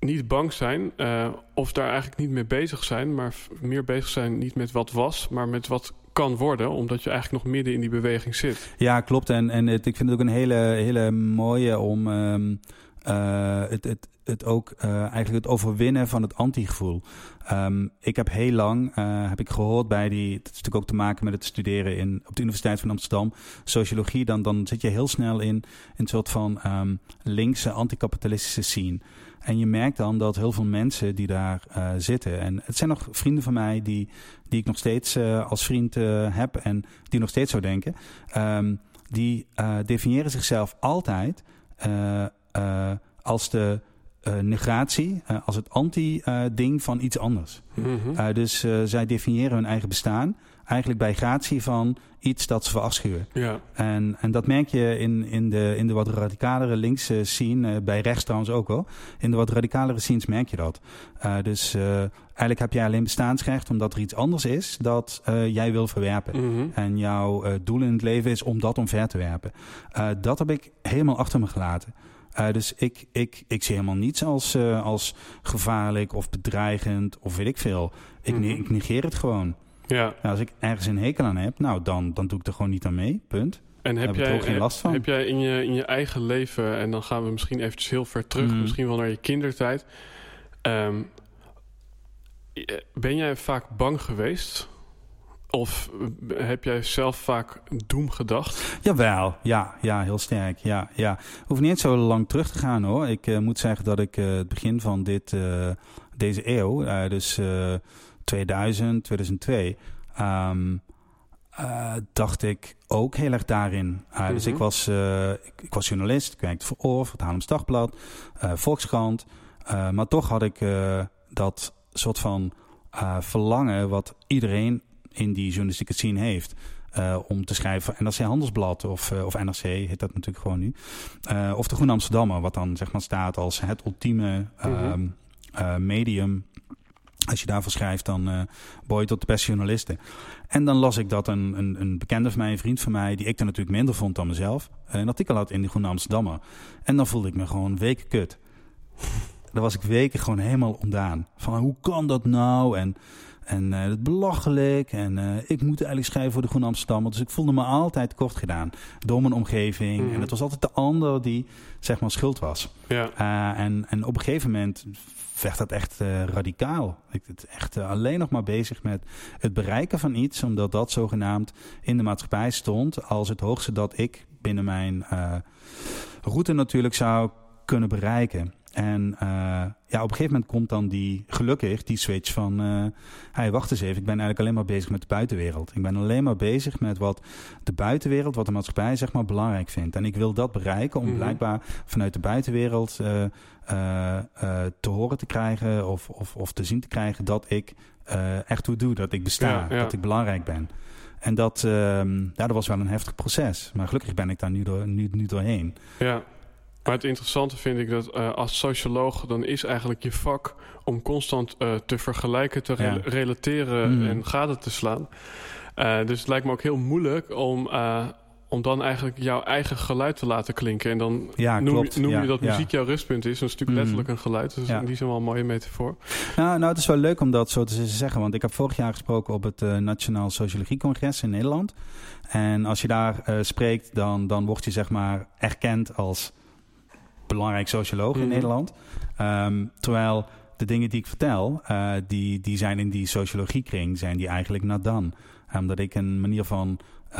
niet bang zijn uh, of daar eigenlijk niet mee bezig zijn... maar meer bezig zijn niet met wat was, maar met wat kan worden... omdat je eigenlijk nog midden in die beweging zit. Ja, klopt. En, en het, ik vind het ook een hele, hele mooie om... Um, uh, het, het, het ook eigenlijk het overwinnen van het anti-gevoel. Ehm, ik heb heel lang heb ik gehoord bij die. Dat is natuurlijk ook te maken met het studeren in, op de Universiteit van Amsterdam. Sociologie. Dan, dan zit je heel snel in, in een soort van um, linkse anticapitalistische scene. En je merkt dan dat heel veel mensen die daar uh, zitten. En het zijn nog vrienden van mij die, die ik nog steeds als vriend heb. En die nog steeds zo denken. Um, die definiëren zichzelf altijd als de negatie, als het anti-ding van iets anders. Mm -hmm. dus zij definiëren hun eigen bestaan eigenlijk bij gratie van iets dat ze verafschuwen. Ja. En, en dat merk je in, in, de, in de wat radicalere linkse scene, bij rechts trouwens ook wel. In de wat radicalere scenes merk je dat. Uh, dus uh, eigenlijk heb jij alleen bestaansrecht omdat er iets anders is dat jij wil verwerpen. Mm -hmm. En jouw doel in het leven is om dat omver te werpen. dat heb ik helemaal achter me gelaten. Uh, dus ik, ik, ik zie helemaal niets als, uh, als gevaarlijk of bedreigend of weet ik veel. Ik, mm -hmm. ik negeer het gewoon. Ja. Nou, als ik ergens een hekel aan heb, nou, dan, dan doe ik er gewoon niet aan mee. Punt. En heb, jij, geen last van. heb jij in je, in je eigen leven, en dan gaan we misschien eventjes heel ver terug, mm. misschien wel naar je kindertijd. Um, ben jij vaak bang geweest? Of heb jij zelf vaak doem gedacht? Jawel, ja, ja heel sterk. Ja, ja. Hoef niet zo lang terug te gaan hoor. Ik uh, moet zeggen dat ik uh, het begin van dit, uh, deze eeuw, dus 2000, 2002, um, uh, dacht ik ook heel erg daarin. Dus ik was, ik, ik, was journalist, ik werkte voor Oor, voor het Haarlems Dagblad, Volkskrant. maar toch had ik dat soort van verlangen wat iedereen in die journalistieke scene heeft. Uh, om te schrijven NRC Handelsblad of, uh, of NRC heet dat natuurlijk gewoon nu. Uh, of de Groene Amsterdammer, wat dan zeg maar staat als het ultieme mm -hmm. medium als je daarvoor schrijft, dan je tot de beste journalisten. En dan las ik dat een, een, een, bekende van mij, een vriend van mij, die ik dan natuurlijk minder vond dan mezelf, een artikel had in de Groene Amsterdammer. En dan voelde ik me gewoon weken kut. Daar was ik weken gewoon helemaal ondaan. Van hoe kan dat nou? En, en uh, het belachelijk. En uh, ik moet eigenlijk schrijven voor de Groene Amsterdammer. Dus ik voelde me altijd kort gedaan door mijn omgeving. Mm -hmm. En het was altijd de ander die zeg maar schuld was. Ja. Uh, en, en op een gegeven moment werd dat echt radicaal. Ik ben echt alleen nog maar bezig met het bereiken van iets, omdat dat zogenaamd in de maatschappij stond als het hoogste dat ik binnen mijn route natuurlijk zou kunnen bereiken. En uh, ja, op een gegeven moment komt dan die, gelukkig, die switch van... Uh, hey, wacht eens even, ik ben eigenlijk alleen maar bezig met de buitenwereld. Ik ben alleen maar bezig met wat de buitenwereld, wat de maatschappij zeg maar belangrijk vindt. En ik wil dat bereiken om mm -hmm. blijkbaar vanuit de buitenwereld uh, te horen te krijgen... Of, of, of te zien te krijgen dat ik echt toe doe, dat ik besta, ja, ja. dat ik belangrijk ben. En dat, ehm, ja, dat was wel een heftig proces. Maar gelukkig ben ik daar nu, door, nu, nu doorheen. Ja. Maar het interessante vind ik dat uh, als socioloog... dan is eigenlijk je vak om constant uh, te vergelijken, te ja. relateren mm. en gade te slaan. Uh, dus het lijkt me ook heel moeilijk om, om dan eigenlijk jouw eigen geluid te laten klinken. En dan ja, noem, klopt. noem je dat muziek jouw rustpunt is. Dat is natuurlijk mm. letterlijk een geluid. Dus die zin wel een mooie metafoor. Nou, nou, het is wel leuk om dat zo te zeggen. Want ik heb vorig jaar gesproken op het Nationaal Sociologiecongres in Nederland. En als je daar spreekt, dan, dan word je zeg maar erkend als belangrijk socioloog mm -hmm. in mhm. Nederland. Um, terwijl de dingen die ik vertel, uh, die, die zijn in die sociologiekring, zijn die eigenlijk nadan. Omdat ik een manier van, uh,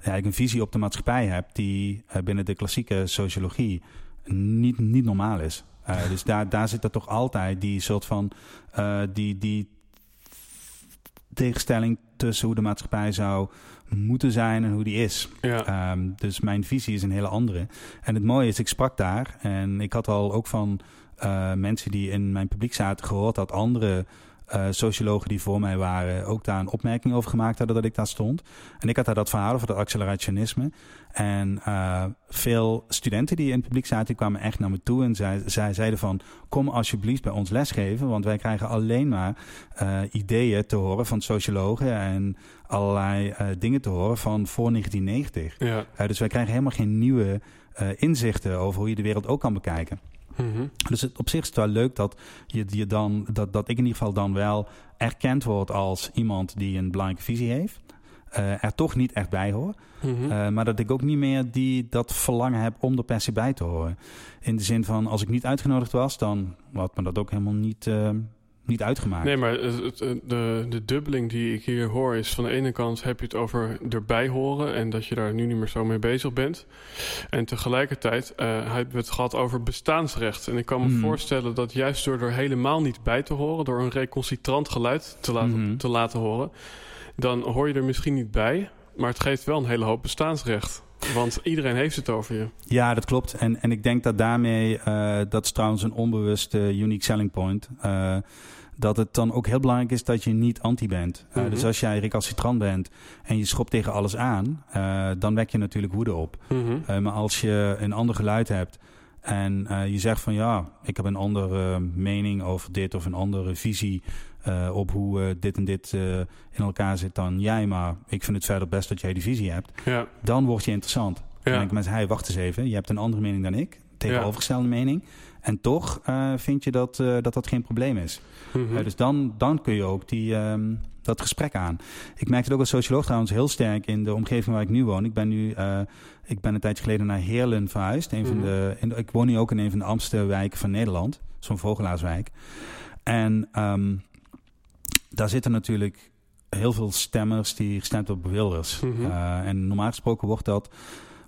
ja, ik een visie op de maatschappij heb die uh, binnen de klassieke sociologie niet, niet normaal is. dus daar, daar zit er toch altijd die soort van, die, die tegenstelling tussen hoe de maatschappij zou moeten zijn en hoe die is. Ja. Um, dus mijn visie is een hele andere. En het mooie is, ik sprak daar en ik had al ook van uh, mensen die in mijn publiek zaten gehoord dat andere uh, sociologen die voor mij waren ook daar een opmerking over gemaakt hadden dat ik daar stond. En ik had daar dat verhaal over dat accelerationisme. En uh, veel studenten die in het publiek zaten, die kwamen echt naar me toe en zij, zij zeiden van kom alsjeblieft bij ons lesgeven, want wij krijgen alleen maar uh, ideeën te horen van sociologen en allerlei dingen te horen van voor 1990. Ja. dus wij krijgen helemaal geen nieuwe inzichten over hoe je de wereld ook kan bekijken. Mm -hmm. Dus het, op zich is het wel leuk dat, je, je dan, dat, dat ik in ieder geval dan wel erkend word als iemand die een belangrijke visie heeft. er toch niet echt bij hoor. Mhm. maar dat ik ook niet meer die, dat verlangen heb om er per se bij te horen. In de zin van, als ik niet uitgenodigd was, dan had me dat ook helemaal niet, niet uitgemaakt. Nee, maar het, de, de dubbeling die ik hier hoor is... van de ene kant heb je het over erbij horen... en dat je daar nu niet meer zo mee bezig bent. En tegelijkertijd uh, hebben we het gehad over bestaansrecht. En ik kan me Mhm. voorstellen dat juist door er helemaal niet bij te horen... door een recalcitrant geluid te laten, Mhm. te laten horen... dan hoor je er misschien niet bij... maar het geeft wel een hele hoop bestaansrecht. Want iedereen heeft het over je. Ja, dat klopt. En, en ik denk dat daarmee, eh, dat is trouwens een onbewuste unique selling point. eh, dat het dan ook heel belangrijk is dat je niet anti bent. Eh, Mhm. Dus als jij recalcitrant bent en je schopt tegen alles aan, dan wek je natuurlijk woede op. Mhm. Maar als je een ander geluid hebt en je zegt van ja, ik heb een andere mening over dit of een andere visie eh, op hoe eh, dit en dit eh, in elkaar zit dan jij, maar ik vind het verder best dat jij die visie hebt, Ja, dan word je interessant. Dan ja. denken mensen, hey, wacht eens even, je hebt een andere mening dan ik, tegenovergestelde mening. En toch vind je dat, dat dat geen probleem is. Mhm. Dus dan, dan kun je ook die, ehm, dat gesprek aan. Ik merk het ook als socioloog trouwens heel sterk in de omgeving waar ik nu woon. Ik ben nu eh, ik ben een tijdje geleden naar Heerlen verhuisd. Een van Mhm. de, in ik woon nu ook in een van de armste wijken van Nederland. Zo'n vogelaarswijk. En ehm, daar zitten natuurlijk heel veel stemmers die gestemd op Wilders. Mhm. Eh, en normaal gesproken wordt dat,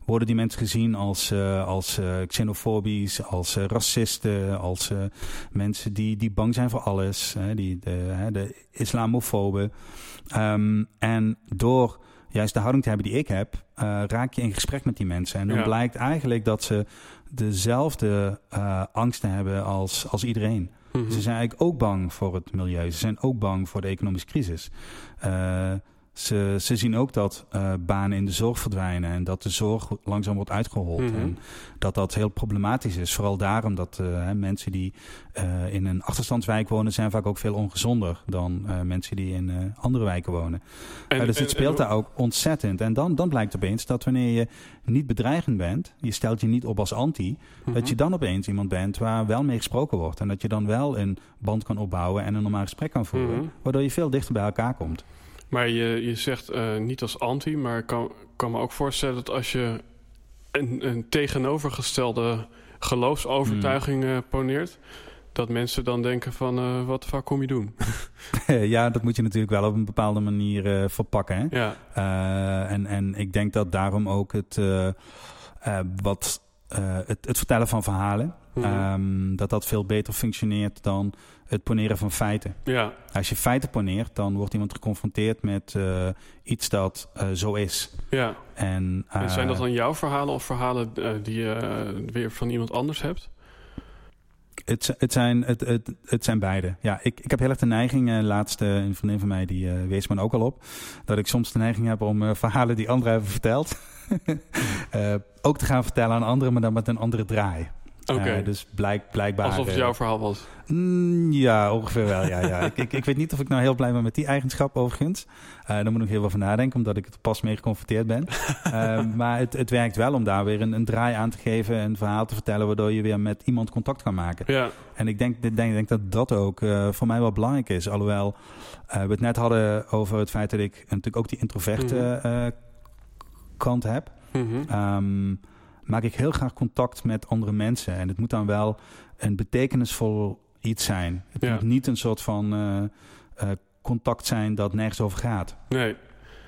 worden die mensen gezien als, eh, als eh, xenofobisch, als racisten, als mensen die, die bang zijn voor alles, hè, die, de, hè, de islamofoben. Ehm, en door juist de houding te hebben die ik heb, raak je in gesprek met die mensen. En dan Ja. blijkt eigenlijk dat ze dezelfde angsten hebben als, als iedereen. Ze zijn eigenlijk ook bang voor het milieu. Ze zijn ook bang voor de economische crisis. Eh, ze, ze zien ook dat eh, banen in de zorg verdwijnen en dat de zorg langzaam wordt uitgehold. Mhm. En dat dat heel problematisch is. Vooral daarom dat eh, mensen die eh, in een achterstandswijk wonen, zijn vaak ook veel ongezonder dan mensen die in andere wijken wonen. En- dus en- het speelt en- daar ook ontzettend. En dan, dan blijkt opeens dat wanneer je niet bedreigend bent, je stelt je niet op als anti, Mhm. dat je dan opeens iemand bent waar wel mee gesproken wordt. En dat je dan wel een band kan opbouwen en een normaal gesprek kan voeren. Mhm. Waardoor je veel dichter bij elkaar komt. Maar je, je zegt eh, niet als anti, maar ik kan, kan me ook voorstellen dat als je een, een tegenovergestelde geloofsovertuiging Hmm. poneert, dat mensen dan denken van eh, wat de fuck kom je doen? ja, dat moet je natuurlijk wel op een bepaalde manier eh, verpakken. Hè? ja, en, en ik denk dat daarom ook het, wat, het, het vertellen van verhalen, Mhm. ehm, dat dat veel beter functioneert dan het poneren van feiten. ja, Als je feiten poneert, dan wordt iemand geconfronteerd met eh, iets dat eh, zo is. ja. En, En zijn dat eh, dan jouw verhalen of verhalen eh, die je eh, weer van iemand anders hebt? Het, het, zijn, het, het, het zijn beide. Ja, ik, ik heb heel erg de neiging, eh laatst eh, een vriendin van mij die eh, wees me ook al op, dat ik soms de neiging heb om eh, verhalen die anderen hebben verteld, eh, ook te gaan vertellen aan anderen, maar dan met een andere draai. Oké, Eh, dus blijk, blijkbaar. alsof het eh, jouw verhaal was. Mm, ja, ongeveer wel. Ja, ja. ik, ik, ik weet niet of ik nou heel blij ben met die eigenschap overigens. Eh daar moet ik heel veel van nadenken, omdat ik er pas mee geconfronteerd ben. Maar het, het werkt wel om daar weer een, een draai aan te geven, een verhaal te vertellen, waardoor je weer met iemand contact kan maken. Ja, En ik denk, denk, denk dat dat ook voor mij wel belangrijk is. Alhoewel we het net hadden over het feit dat ik natuurlijk ook die introverte eh, kant heb. mhm. Ehm, maak ik heel graag contact met andere mensen. En het moet dan wel een betekenisvol iets zijn. Het Ja. moet niet een soort van eh, eh, contact zijn dat nergens over gaat. Nee.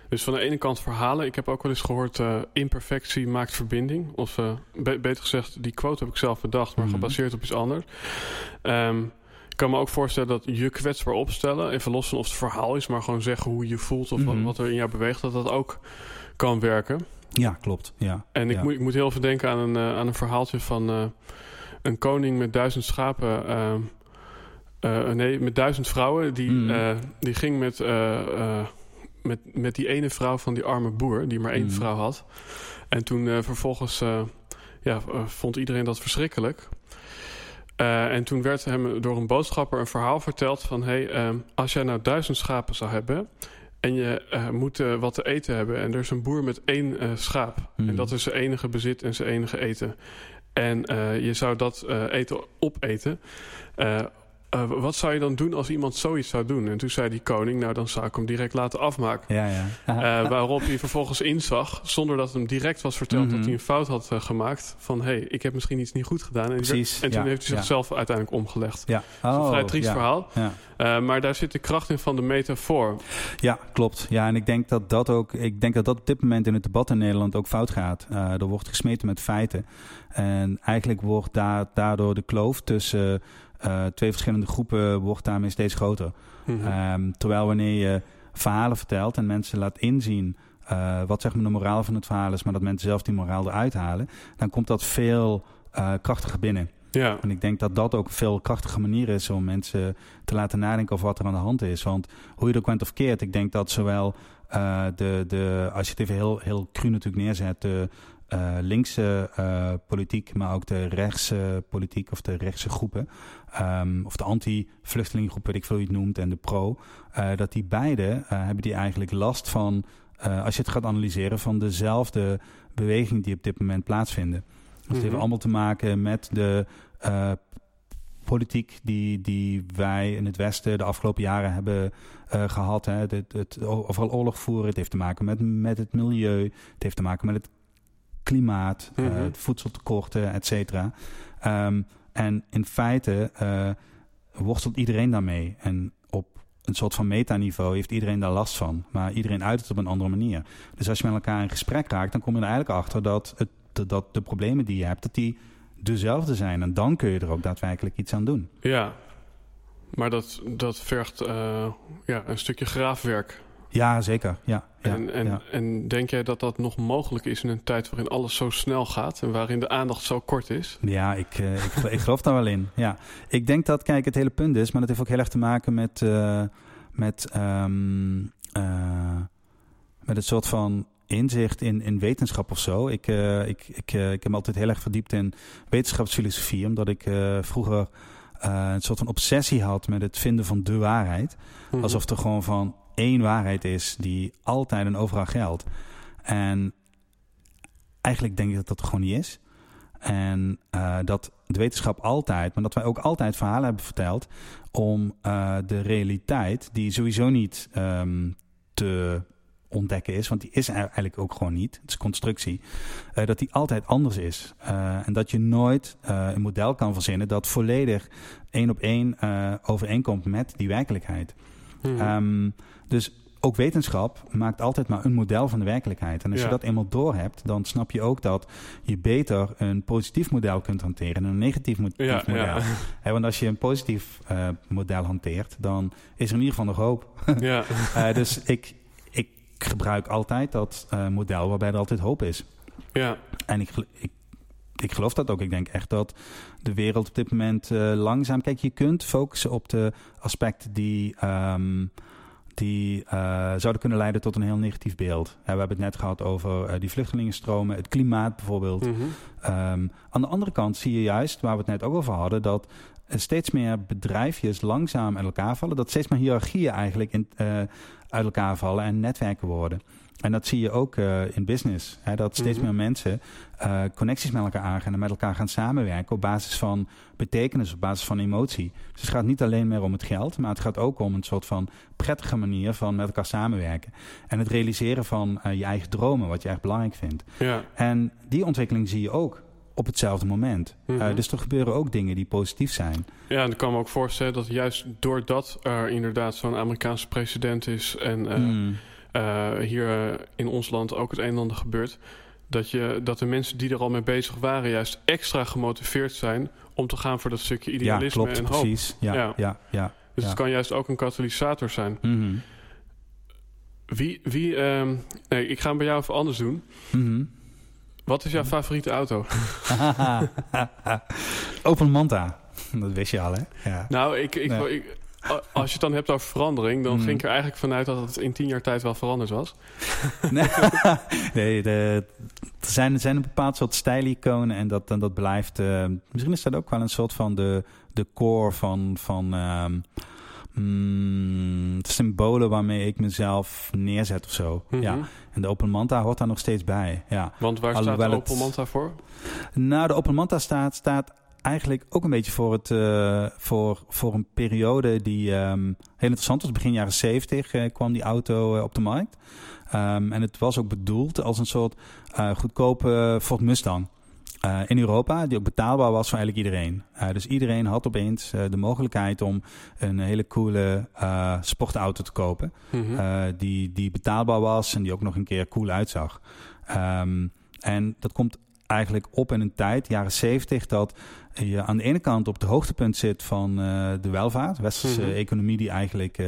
Dus van de ene kant verhalen. Ik heb ook wel eens gehoord, eh, imperfectie maakt verbinding. Of be- beter gezegd, die quote heb ik zelf bedacht, maar Mhm. gebaseerd op iets anders. Ehm, ik kan me ook voorstellen dat je kwetsbaar opstellen, even los van of het verhaal is, maar gewoon zeggen hoe je voelt of wat- Mhm. wat er in jou beweegt, dat dat ook kan werken. Ja, klopt. Ja. En ik, Ja. moet, ik moet heel veel denken aan een, eh, aan een verhaaltje van eh, een koning met duizend schapen. eh, nee, met duizend vrouwen. Die, eh, die ging met, met, met die ene vrouw van die arme boer, die maar één Mhm. vrouw had. En toen vervolgens ja, vond iedereen dat verschrikkelijk. En toen werd hem door een boodschapper een verhaal verteld van... hey, als jij nou duizend schapen zou hebben... en je eh, moet eh, wat te eten hebben... en er is een boer met één eh, schaap... En dat is zijn enige bezit en zijn enige eten... en je zou dat eten opeten... eh, eh, wat zou je dan doen als iemand zoiets zou doen? En toen zei die koning, nou dan zou ik hem direct laten afmaken. Ja, ja. Uh, waarop hij vervolgens inzag, zonder dat hem direct was verteld dat Mhm. hij een fout had uh, gemaakt. Van hé, hey, ik heb misschien iets niet goed gedaan. En, Precies, en toen ja, heeft hij zichzelf uiteindelijk omgelegd. Ja. Dat is een vrij triest ja, verhaal. Maar daar zit de kracht in van de metafoor. Ja, klopt. Ja, en ik denk dat dat ook. Ik denk dat dat op dit moment in het debat in Nederland ook fout gaat. Er wordt gesmeten met feiten. En eigenlijk wordt daar, daardoor de kloof tussen uh, twee verschillende groepen wordt daarmee steeds groter. Mhm. Mm -hmm. um, terwijl wanneer je verhalen vertelt en mensen laat inzien uh, wat zeg maar de moraal van het verhaal is, maar dat mensen zelf die moraal eruit halen, dan komt dat veel uh, krachtiger binnen. Ja. En ik denk dat dat ook een veel krachtige manier is om mensen te laten nadenken over wat er aan de hand is. Want hoe je het ook bent of keert, ik denk dat zowel uh, de, de, als je het even heel, heel cru natuurlijk neerzet, de uh, linkse uh, politiek, maar ook de rechtse politiek of de rechtse groepen, um, of de anti-vluchtelingengroep, weet ik veel hoe je het noemt, en de pro, uh, dat die beide hebben die eigenlijk last van, als je het gaat analyseren, van dezelfde beweging die op dit moment plaatsvinden. Dus het heeft allemaal te maken met de politiek die, die wij in het Westen de afgelopen jaren hebben uh, gehad. Hè. Het, het, het, overal oorlog voeren, het heeft te maken met, met het milieu, het heeft te maken met het klimaat, mm -hmm. uh, voedseltekorten, et cetera. Um, en in feite uh, worstelt iedereen daarmee. En op een soort van metaniveau heeft iedereen daar last van. Maar iedereen uit het op een andere manier. Dus als je met elkaar in gesprek raakt, dan kom je er eigenlijk achter dat het dat de problemen die je hebt, dat die dezelfde zijn. En dan kun je er ook daadwerkelijk iets aan doen. Ja, maar dat, dat vergt uh, ja, een stukje graafwerk. Ja, zeker. Ja, ja, en, en, ja. en denk jij dat dat nog mogelijk is in een tijd waarin alles zo snel gaat en waarin de aandacht zo kort is? Ja, ik, uh, ik, ik, geloof daar wel in. Ja. Ik denk dat, kijk, het hele punt is, maar dat heeft ook heel erg te maken met, uh, met, um, met het soort van inzicht in, in wetenschap of zo. Ik, ik, ik, ik heb me altijd heel erg verdiept in wetenschapsfilosofie, omdat ik vroeger een soort van obsessie had met het vinden van de waarheid. Mm -hmm. Alsof er gewoon van één waarheid is die altijd en overal geldt. En eigenlijk denk ik dat dat gewoon niet is. En dat de wetenschap altijd, maar dat wij ook altijd verhalen hebben verteld om de realiteit, die sowieso niet um, te ontdekken is, want die is eigenlijk ook gewoon niet. Het is constructie. Uh, dat die altijd anders is. En dat je nooit een model kan verzinnen dat volledig één op één overeenkomt met die werkelijkheid. Mhm. Um, dus ook wetenschap maakt altijd maar een model van de werkelijkheid. En als Ja. je dat eenmaal doorhebt, dan snap je ook dat je beter een positief model kunt hanteren dan een negatief mo- Ja, model. ja. Want als je een positief eh, model hanteert, dan is er in ieder geval nog hoop. ja. Eh, dus ik, ik gebruik altijd dat eh, model waarbij er altijd hoop is. ja. En ik, ik geloof dat ook. Ik denk echt dat de wereld op dit moment eh, langzaam... Kijk, je kunt focussen op de aspecten die, ehm, die eh, zouden kunnen leiden tot een heel negatief beeld. We hebben het net gehad over eh, die vluchtelingenstromen, het klimaat bijvoorbeeld. Mhm. Ehm, aan de andere kant zie je juist, waar we het net ook over hadden, dat steeds meer bedrijfjes langzaam uit elkaar vallen. Dat steeds meer hiërarchieën eigenlijk in, uit elkaar vallen en netwerken worden. En dat zie je ook eh, in business. Hè, dat steeds Mhm. meer mensen eh, connecties met elkaar aangaan en met elkaar gaan samenwerken op basis van betekenis, op basis van emotie. Dus het gaat niet alleen meer om het geld, maar het gaat ook om een soort van prettige manier van met elkaar samenwerken. En het realiseren van eh, je eigen dromen, wat je echt belangrijk vindt. ja. En die ontwikkeling zie je ook op hetzelfde moment. Mhm. Dus er gebeuren ook dingen die positief zijn. Ja, en ik kan me ook voorstellen dat juist doordat er inderdaad zo'n Amerikaanse president is en Mm. Eh, hier eh, in ons land ook het een en ander gebeurt, dat, je, dat de mensen die er al mee bezig waren juist extra gemotiveerd zijn om te gaan voor dat stukje Ja, idealisme klopt, en hoop. precies. Ja, Ja. ja, ja. ja. Dus Ja. het kan juist ook een katalysator zijn. Mhm. Wie, wie ehm, nee, ik ga hem bij jou even anders doen. Mhm. Wat is jouw favoriete auto? Open Manta. Dat wist je al, hè? Ja. Nou, ik, ik, Nee. ik- als je het dan hebt over verandering, dan Mhm. ging ik er eigenlijk vanuit dat het in tien jaar tijd wel veranderd was. Nee, nee de, er, zijn, er zijn een bepaald soort stijliconen en dat, en dat blijft... eh, misschien is dat ook wel een soort van de, de core van... van ehm, mm, symbolen waarmee ik mezelf neerzet of zo. Mhm. Ja. En de Open Manta hoort daar nog steeds bij. Ja. Want waar staat de Opel Manta voor? Nou, de Open Manta staat, staat eigenlijk ook een beetje voor, het, voor, voor een periode die um, heel interessant was. Begin jaren 70 kwam die auto op de markt. Um, en het was ook bedoeld als een soort goedkope Ford Mustang. Uh, in Europa, die ook betaalbaar was voor eigenlijk iedereen. Uh, dus iedereen had opeens uh, de mogelijkheid om een hele coole sportauto te kopen. Mm -hmm. die, die betaalbaar was en die ook nog een keer cool uitzag. Um, en dat komt eigenlijk op in een tijd, jaren 70, dat je aan de ene kant op het hoogtepunt zit van de welvaart, westerse mm -hmm. economie die eigenlijk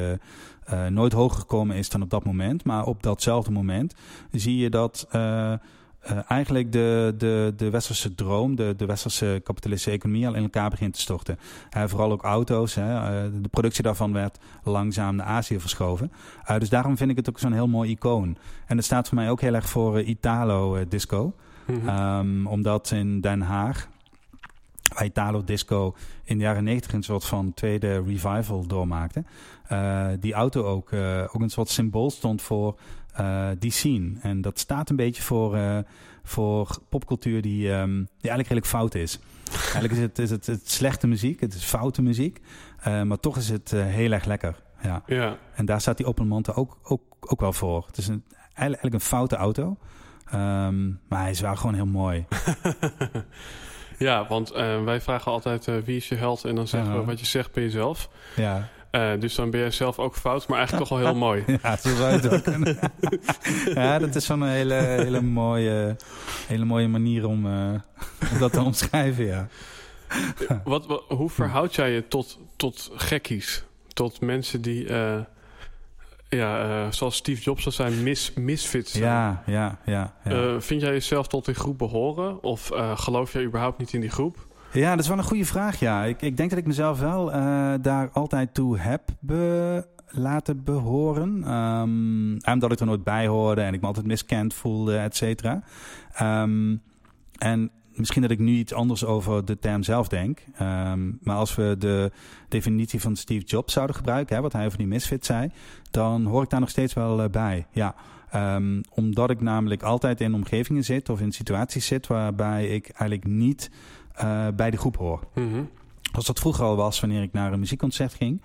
nooit hoger gekomen is dan op dat moment. Maar op datzelfde moment zie je dat eigenlijk de, de, de westerse droom, de, de westerse kapitalistische economie al in elkaar begint te storten. Vooral ook auto's. Hè, de productie daarvan werd langzaam naar Azië verschoven. dus daarom vind ik het ook zo'n heel mooi icoon. En dat staat voor mij ook heel erg voor Italo disco. Mm -hmm. um, omdat in Den Haag, waar Italo disco in de jaren negentig een soort van tweede revival doormaakte. die auto ook, ook een soort symbool stond voor uh, die scene. En dat staat een beetje voor, voor popcultuur die, um, die eigenlijk redelijk fout is. eigenlijk is het, is het, het slechte muziek, het is foute muziek, maar toch is het heel erg lekker. Ja. ja. En daar staat die Opel Manta ook, ook, ook wel voor. Het is een, eigenlijk een foute auto, um, maar hij is wel gewoon heel mooi. ja, want wij vragen altijd wie is je held en dan zeggen we wat je zegt bij jezelf. Ja. Uh, dus dan ben je zelf ook fout, maar eigenlijk toch wel heel mooi. ja, zo zou het ook kunnen. ja, dat is zo'n hele, hele, mooie, hele mooie manier om, om dat te omschrijven, ja. wat, wat, hoe verhoud jij je tot, tot gekkies? Tot mensen die, uh, ja, zoals Steve Jobs zou zijn, mis, misfits zijn? Ja, ja, ja. ja. vind jij jezelf tot die groep behoren? Of geloof jij überhaupt niet in die groep? Ja, dat is wel een goede vraag. Ja, ik, ik denk dat ik mezelf wel daar altijd toe heb be laten behoren. Um, omdat ik er nooit bij hoorde en ik me altijd miskend voelde, et cetera. Um, en misschien dat ik nu iets anders over de term zelf denk. Um, maar als we de definitie van Steve Jobs zouden gebruiken, hè, wat hij over die misfit zei, dan hoor ik daar nog steeds wel uh, bij. Ja. Um, omdat ik namelijk altijd in omgevingen zit of in situaties zit waarbij ik eigenlijk niet uh, bij de groep hoor. -hmm. Als dat vroeger al was, wanneer ik naar een muziekconcert ging.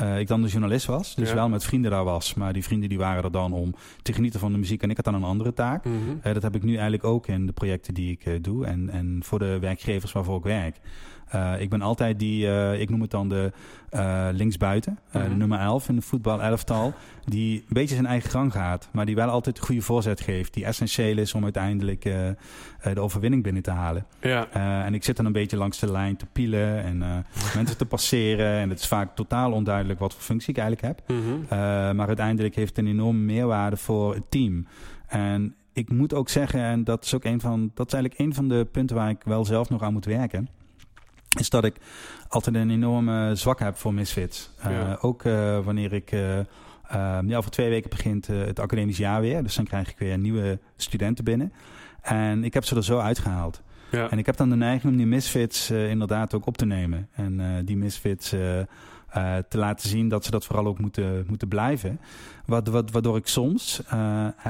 Uh, ik dan de journalist was, dus ja. wel met vrienden daar was. Maar die vrienden die waren er dan om te genieten van de muziek. En ik had dan een andere taak. Mm -hmm. uh, dat heb ik nu eigenlijk ook in de projecten die ik uh, doe. En, en voor de werkgevers waarvoor ik werk. Uh, ik ben altijd die, uh, ik noem het dan de uh, linksbuiten, -hmm. de mhm. nummer 11 in de voetbal elftal, die een beetje zijn eigen gang gaat, maar die wel altijd een goede voorzet geeft, die essentieel is om uiteindelijk de overwinning binnen te halen. Ja. en ik zit dan een beetje langs de lijn te pielen en mensen te passeren en het is vaak totaal onduidelijk wat voor functie ik eigenlijk heb. -hmm. maar uiteindelijk heeft het een enorme meerwaarde voor het team. En ik moet ook zeggen, en dat is ook een van, dat is eigenlijk een van de punten waar ik wel zelf nog aan moet werken is dat ik altijd een enorme zwak heb voor misfits. Ja. Uh, ook uh, wanneer ik... Uh, ja, over twee weken begint het academisch jaar weer. Dus dan krijg ik weer nieuwe studenten binnen. En ik heb ze er zo uitgehaald. Ja. En ik heb dan de neiging om die misfits inderdaad ook op te nemen. En die misfits te laten zien dat ze dat vooral ook moeten, moeten blijven. Wat, wat, waardoor ik soms,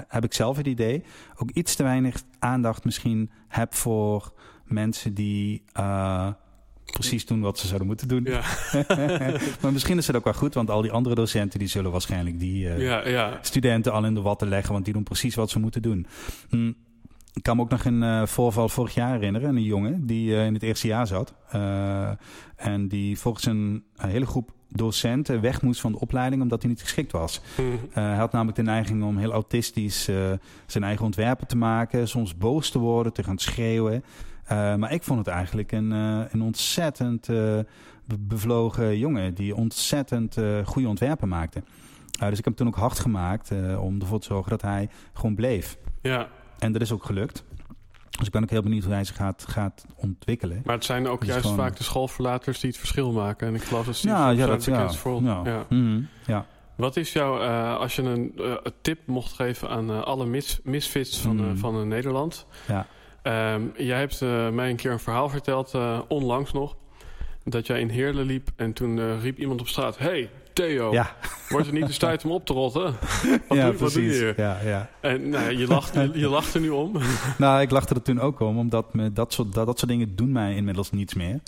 heb ik zelf het idee, ook iets te weinig aandacht misschien heb voor mensen die precies doen wat ze zouden moeten doen. Ja. maar misschien is het ook wel goed, want al die andere docenten die zullen waarschijnlijk die uh, ja, ja. studenten al in de watten leggen, want die doen precies wat ze moeten doen. Hm. Ik kan me ook nog een uh, voorval vorig jaar herinneren. Een jongen die uh, in het eerste jaar zat. en die volgens een, een, hele groep docenten weg moest van de opleiding omdat hij niet geschikt was. Mm. hij had namelijk de neiging om heel autistisch zijn eigen ontwerpen te maken. Soms boos te worden, te gaan schreeuwen. Uh, maar ik vond het eigenlijk een, uh, een ontzettend uh, bevlogen jongen die ontzettend goede ontwerpen maakte. dus ik heb hem toen ook hard gemaakt om ervoor te zorgen dat hij gewoon bleef. Ja. En dat is ook gelukt. Dus ik ben ook heel benieuwd hoe hij zich gaat, gaat ontwikkelen. Maar het zijn ook juist gewoon... vaak de schoolverlaters die het verschil maken. En ik geloof dat ja, ja, dat ja. Voor... Ja. Ja. Mm -hmm. ja. Wat is jouw, als je een tip mocht geven aan alle mis, misfits van, mm. van Nederland? Ja. Um, jij hebt uh, mij een keer een verhaal verteld, uh, onlangs nog, dat jij in Heerlen liep en toen uh, riep iemand op straat: Hey, Theo, Ja, wordt het niet eens tijd om op te rotten? Wat, ja doe, wat doe je hier? Ja, ja. En nou, je, lacht, je, je lacht er nu om. Nou, ik lachte er toen ook om, omdat me dat, soort, dat, dat soort dingen doen mij inmiddels niets meer.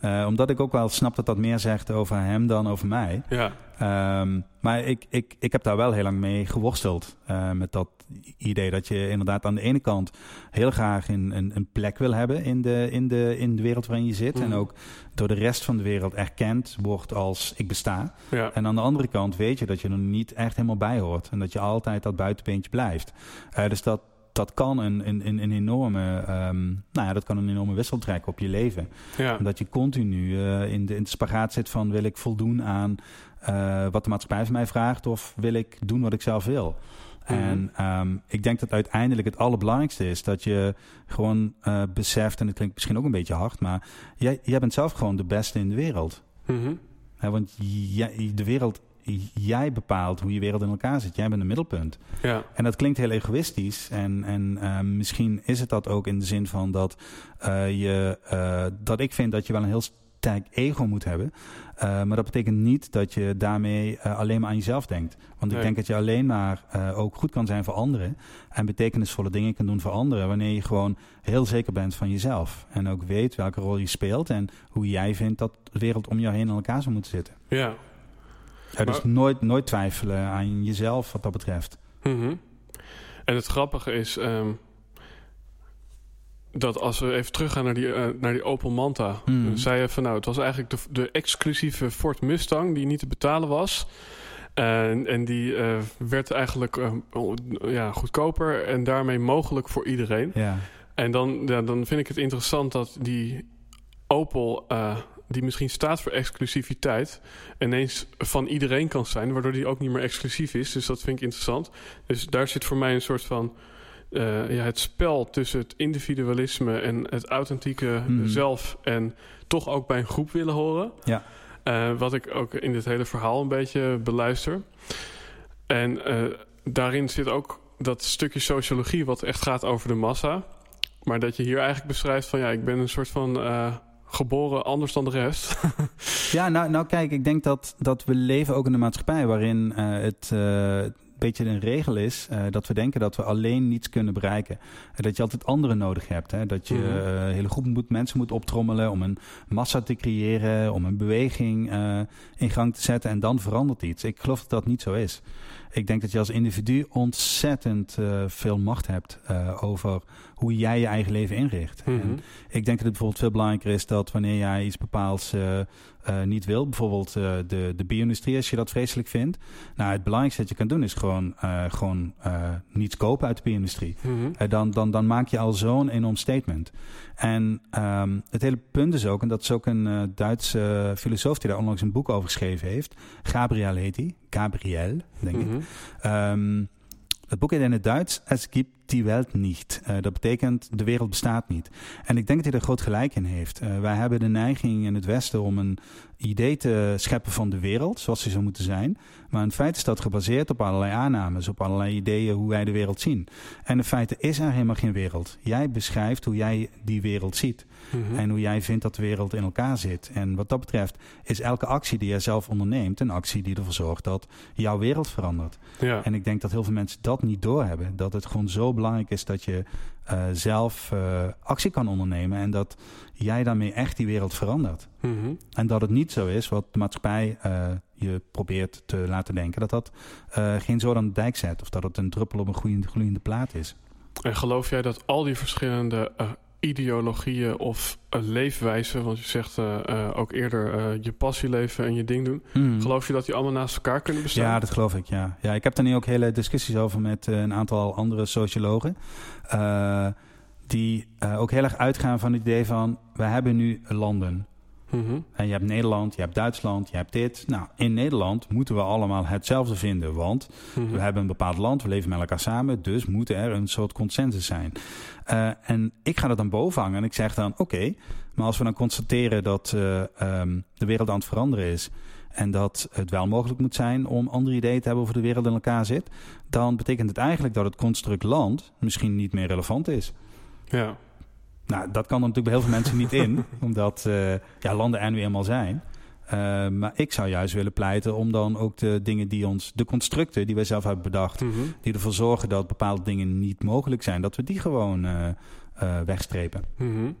Eh, omdat ik ook wel snap dat dat meer zegt over hem dan over mij. Ja, Ehm, maar ik, ik, ik heb daar wel heel lang mee geworsteld. eh, met dat idee dat je inderdaad aan de ene kant heel graag een, een, een plek wil hebben in de, in, de, in de wereld waarin je zit. Mhm. En ook door de rest van de wereld erkend wordt als ik besta. ja. En aan de andere kant weet je dat je er niet echt helemaal bij hoort. En dat je altijd dat buitenbeentje blijft. Eh, dus dat, dat kan een, een, een, een enorme, ehm, nou ja, dat kan een enorme wissel trekken op je leven. ja. Omdat je continu eh, in, de, in de spagaat zit van wil ik voldoen aan eh, wat de maatschappij van mij vraagt of wil ik doen wat ik zelf wil. Mhm. En ehm, ik denk dat uiteindelijk het allerbelangrijkste is dat je gewoon eh, beseft, en het klinkt misschien ook een beetje hard, maar jij, jij bent zelf gewoon de beste in de wereld. Mhm. Want jij, de wereld, jij bepaalt hoe je wereld in elkaar zit. Jij bent het middelpunt. ja. En dat klinkt heel egoïstisch. En, en eh, misschien is het dat ook in de zin van dat, eh, je, dat ik vind dat je wel een heel sterk ego moet hebben. Eh, maar dat betekent niet dat je daarmee eh, alleen maar aan jezelf denkt. Want ik denk dat je alleen maar eh, ook goed kan zijn voor anderen. En betekenisvolle dingen kan doen voor anderen. Wanneer je gewoon heel zeker bent van jezelf. En ook weet welke rol je speelt. En hoe jij vindt dat de wereld om jou heen in elkaar zou moeten zitten. ja. Ja, dus Maar- nooit, nooit twijfelen aan jezelf wat dat betreft. Mhm. En het grappige is ehm, dat als we even teruggaan naar die, eh, naar die Opel Manta. Dan zei je van nou, het was eigenlijk de, de exclusieve Ford Mustang die niet te betalen was. En, en die eh, werd eigenlijk eh, ja, goedkoper en daarmee mogelijk voor iedereen. Ja, En dan, ja, dan vind ik het interessant dat die Opel, die misschien staat voor exclusiviteit, ineens van iedereen kan zijn, waardoor die ook niet meer exclusief is. Dus dat vind ik interessant. Dus daar zit voor mij een soort van eh, ja, het spel tussen het individualisme en het authentieke Mhm. zelf en toch ook bij een groep willen horen. Ja. Eh, wat ik ook in dit hele verhaal een beetje beluister. En eh, daarin zit ook dat stukje sociologie wat echt gaat over de massa. Maar dat je hier eigenlijk beschrijft van ja, ik ben een soort van geboren anders dan de rest. ja nou, nou kijk, ik denk dat, dat we leven ook in een maatschappij waarin het beetje een regel is eh, dat we denken dat we alleen niets kunnen bereiken. En dat je altijd anderen nodig hebt. Hè? Dat je Mhm. eh, een hele groep moet, mensen moet optrommelen om een massa te creëren, om een beweging eh, in gang te zetten en dan verandert iets. Ik geloof dat dat niet zo is. Ik denk dat je als individu ontzettend eh, veel macht hebt eh, over hoe jij je eigen leven inricht. En Mhm. ik denk dat het bijvoorbeeld veel belangrijker is dat wanneer jij iets bepaalds eh, niet wil, bijvoorbeeld eh, de, de bio-industrie, als je dat vreselijk vindt. Nou, het belangrijkste dat je kan doen is gewoon, eh, gewoon niets kopen uit de bio-industrie. Mhm. Dan, dan, dan maak je al zo'n enorm statement. En ehm, het hele punt is ook, en dat is ook een Duitse filosoof die daar onlangs een boek over geschreven heeft. Gabriel heet hij. Gabriel, denk ik. Mhm. Het boek heet in het Duits Es gibt die Welt nicht. Eh, dat betekent de wereld bestaat niet. En ik denk dat hij er groot gelijk in heeft. Eh, wij hebben de neiging in het Westen om een idee te scheppen van de wereld, zoals die zou moeten zijn. Maar in feite is dat gebaseerd op allerlei aannames, op allerlei ideeën hoe wij de wereld zien. En in feite is er helemaal geen wereld. Jij beschrijft hoe jij die wereld ziet. Mhm. En hoe jij vindt dat de wereld in elkaar zit. En wat dat betreft is elke actie die jij zelf onderneemt... een actie die ervoor zorgt dat jouw wereld verandert. ja. En ik denk dat heel veel mensen dat niet doorhebben. Dat het gewoon zo belangrijk is dat je eh, zelf eh, actie kan ondernemen... en dat jij daarmee echt die wereld verandert. Mhm. En dat het niet zo is wat de maatschappij eh, je probeert te laten denken... dat dat geen zoden aan de dijk zet... of dat het een druppel op een gloeiende, plaat is. En geloof jij dat al die verschillende eh, ideologieën of eh, leefwijzen, want je zegt eh, eh, ook eerder je passie leven en je ding doen, Mhm. geloof je dat die allemaal naast elkaar kunnen bestaan? Ja, dat geloof ik, ja. ja ik heb daar nu ook hele discussies over met een aantal andere sociologen. die ook heel erg uitgaan van het idee van... we hebben nu landen. Mhm. En je hebt Nederland, je hebt Duitsland, je hebt dit. Nou, in Nederland moeten we allemaal hetzelfde vinden. Want Mhm. we hebben een bepaald land, we leven met elkaar samen... dus moet er een soort consensus zijn. Eh, en ik ga er dan boven hangen en ik zeg dan... oké, maar als we dan constateren dat eh, ehm, de wereld aan het veranderen is... en dat het wel mogelijk moet zijn om andere ideeën te hebben... over de wereld in elkaar zit... dan betekent het eigenlijk dat het construct land misschien niet meer relevant is. Ja. Nou, dat kan er natuurlijk bij heel veel mensen niet in... omdat eh, ja, landen er nu eenmaal zijn... Uh, maar ik zou juist willen pleiten om dan ook de dingen die ons, de constructen die wij zelf hebben bedacht, Mhm. die ervoor zorgen dat bepaalde dingen niet mogelijk zijn, dat we die gewoon uh, uh, wegstrepen. Mhm.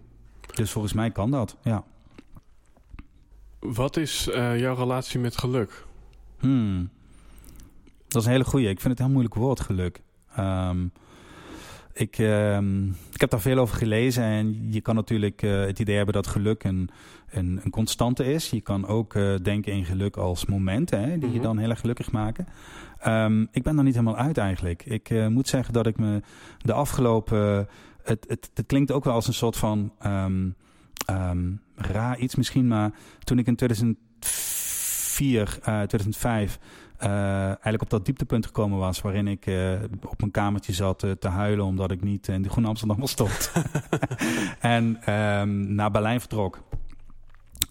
Dus volgens mij kan dat, ja. Wat is jouw relatie met geluk? Hmm. Dat is een hele goeie. Ik vind het een heel moeilijk woord, geluk. Um, ik, um, ik heb daar veel over gelezen en je kan natuurlijk uh, het idee hebben dat geluk een, een, een constante is. Je kan ook uh, denken in geluk als momenten hè, die Mhm. je dan heel erg gelukkig maken. Um, ik ben er niet helemaal uit eigenlijk. Ik uh, moet zeggen dat ik me de afgelopen... Het, het, het klinkt ook wel als een soort van um, raar iets misschien, maar toen ik in 2004, 2005 uh, eigenlijk op dat dieptepunt gekomen was... waarin ik uh, op mijn kamertje zat uh, te huilen... omdat ik niet in de Groene Amsterdam stond. en um, naar Berlijn vertrok.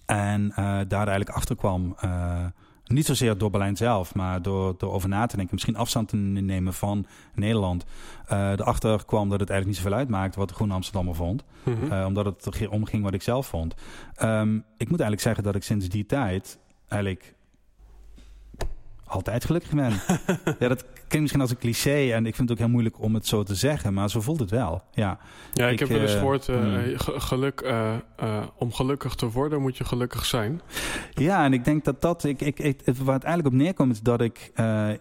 En daar eigenlijk achter kwam... niet zozeer door Berlijn zelf, maar door, door over na te denken... misschien afstand te nemen van Nederland... erachter kwam dat het eigenlijk niet zoveel uitmaakte... wat de Groene Amsterdammer vond. Mhm. Uh, omdat het er omging wat ik zelf vond. Um, ik moet eigenlijk zeggen dat ik sinds die tijd... eigenlijk altijd gelukkig ben. ja, dat klinkt misschien als een cliché en ik vind het ook heel moeilijk om het zo te zeggen, maar zo voelt het wel. Ja, ja ik, ik heb wel eens uh, gehoord, uh, mm. geluk, uh, om gelukkig te worden moet je gelukkig zijn. Ja, en ik denk dat dat, ik, ik, ik, waar het eigenlijk op neerkomt, is dat ik